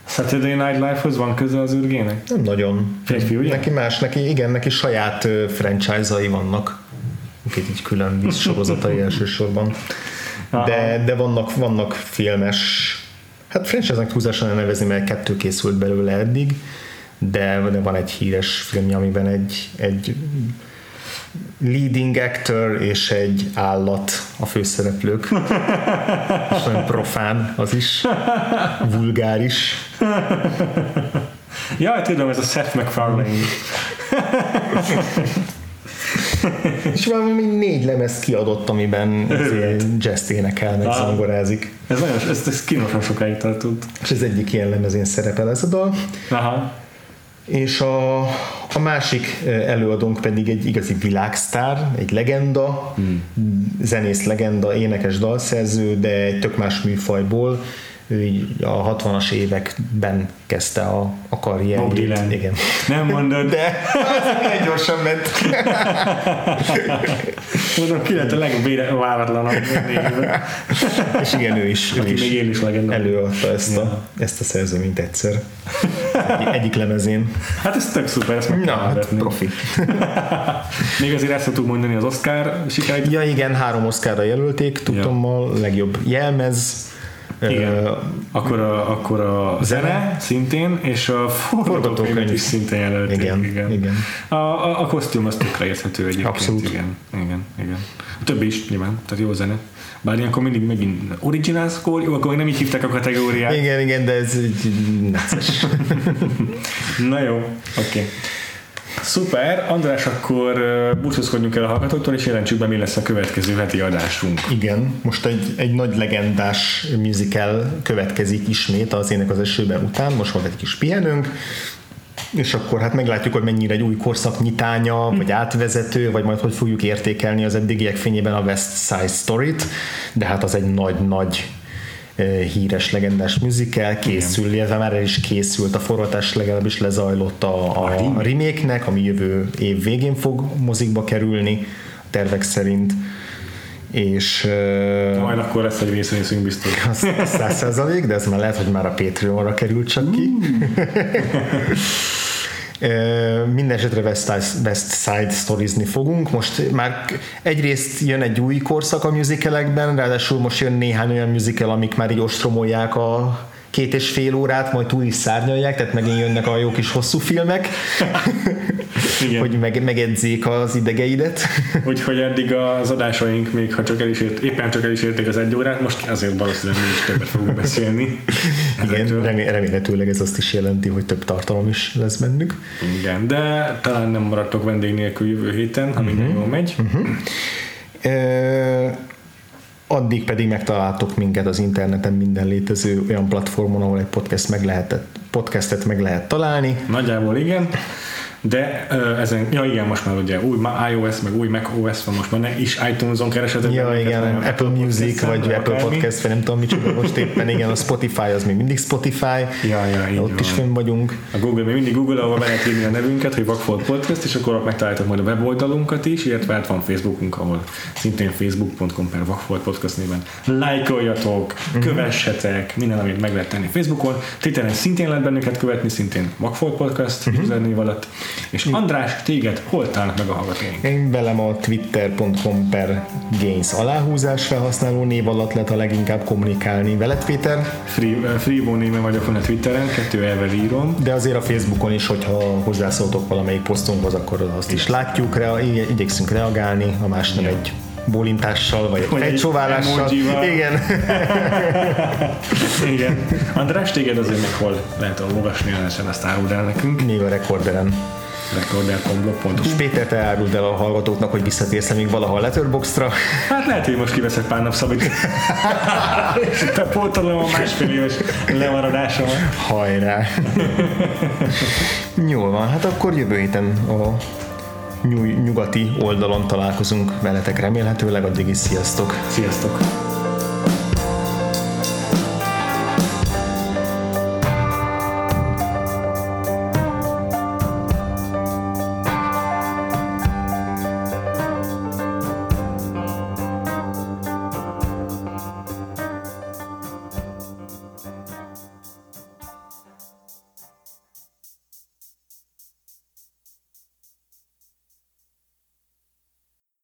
Saturday Night Live-hoz van köze az űrgének? Nem nagyon. Férfi, ugye? Neki más, neki, igen, neki saját ö, franchise-ai vannak. Két így külön víz sorozatai elsősorban. De, de vannak, vannak filmes, hát franchise-nak túlzásan nevezni, mert kettő készült belőle eddig, de, de van egy híres filmje, amiben egy, egy leading actor és egy állat a főszereplők. És nagyon profán az is, vulgáris. Jaj, tudom, ez a Seth MacFarlane. És valami négy lemez kiadott, amiben jazz énekel, meg zongorázik. Ez nagyon, ez, ez kínosan sokáig tartott. És az egyik ilyen lemezén szerepel ez a dal. Aha. És a, a másik előadónk pedig egy igazi világsztár, egy legenda, hmm. zenész legenda, énekes dalszerző, de egy tök más műfajból. Ő így a 60-as években kezdte a, a Bob karrierjét. Dylan. Igen. Nem mondod, de milyen gyorsan ment. mondom, ki lett a legváratlanabb. És igen, ő is, Aki is még él is legenda. előadta ezt a, Ja. ezt a szerzőményt egyszer. Egy, egyik lemezén. Hát ez tök szuper, ezt meg Na, hát profi. Még azért ezt szoktuk mondani az Oscar sikereit. Ja igen, három Oscarra jelölték, tudtommal, legjobb jelmez, Igen. Akkor a, akkor a zene szintén, és a Forgatókönyv. is szintén jelölték. Igen, igen. igen. A, a, a kosztüm az tökre érthető egyébként. Abszolút. Igen, igen, igen. A többi is nyilván, tehát jó zene. Bár ilyenkor mindig megint original score, jó, akkor még nem így hívták a kategóriát. igen, igen, de ez necces. Na jó, oké. Okay. Szuper, András, akkor búcsúzkodjunk el a hallgatóktól, és jelentsük be, mi lesz a következő heti adásunk. Igen, most egy, egy nagy legendás musical következik ismét az ének az esőben után, most volt egy kis pihenőnk, és akkor hát meglátjuk, hogy mennyire egy új korszak nyitánya, vagy átvezető, vagy majd hogy fogjuk értékelni az eddigiek fényében a West Side Story-t, de hát az egy nagy-nagy híres legendás musical, készül, illetve már el is készült, a forgatás legalábbis lezajlott a, a, a remake-nek, ami jövő év végén fog mozikba kerülni, a tervek szerint, és eh, Majd akkor lesz egy részünk biztos. száz százalék, de ez már lehet, hogy már a Patreonra került csak ki. Ö, Minden esetre West West Side Storiezni fogunk. Most már egyrészt jön egy új korszak a musicalekben, ráadásul most jön néhány olyan musical, amik már így ostromolják a két és fél órát, majd túl is szárnyalják, tehát megint jönnek a jó kis hosszú filmek, Igen. hogy meg, megedzék az idegeidet. Úgyhogy eddig az adásaink még, ha csak el is ért, éppen csak el is érték az egy órát, most azért valószínűleg mi is többet fogunk beszélni. Igen, remé- remélhetőleg ez azt is jelenti, hogy több tartalom is lesz bennük. Igen, de talán nem maradtok vendég nélkül jövő héten, ha minden Mhm. jól megy. Ö, addig pedig megtaláltok minket az interneten minden létező olyan platformon, ahol egy podcast meg lehetett, podcastet meg lehet találni. Nagyjából igen. De ö, ezen, ja igen, most már ugye új iOS, meg új Mac OS van, most már ne is iTunes-on kereshetek. Ja, igen, hanem Apple Music, vagy Apple akármi. Podcast, vagy nem tudom micsoda most éppen, igen, a Spotify az még mindig Spotify, Ja, ja, ott is van. fönn vagyunk. A Google, még mindig Google, ahol be lehet írni a nevünket, hogy Vagfolt Podcast, és akkor ott megtaláltok majd a weboldalunkat is, illetve hát van Facebookunk, ahol szintén facebook.com per Vagfolt Podcast néven lájkoljatok, Mhm. kövessetek, minden, amit meg lehet tenni Facebookon. Twitteren szintén lehet bennünket követni, szintén Vagfolt Podcast Mhm. username alatt. És András, téged hol találnak meg a hallgatóink? Én velem a twitter.com per gains aláhúzás felhasználó név alatt lehet a leginkább kommunikálni veled, Péter, Free, uh, Freebo néven vagyok fönn a Twitteren, kettő elvel írom. de azért a Facebookon is, hogyha hozzászóltok valamelyik posztunkhoz, akkor azt is látjuk, rea- igy- igyekszünk reagálni, a más nem egy bólintással, vagy Vagy egy fejcsóválással. emojival. Igen. Igen. András, téged azért meg hol lehet olvasni, ellesen ezt áruld el nekünk. Még a rekorderen. recorder.blog.hu És Péter, te áruld el a hallgatóknak, hogy visszatérsz még valaha a Letterboxdra. Hát lehet, hogy most kiveszek pár nap szabadit. és te pótolom a másfél éves lemaradásomat. Hajrá! Jól van, hát akkor jövő héten a nyugati oldalon találkozunk veletek remélhetőleg, addig is sziasztok! Sziasztok!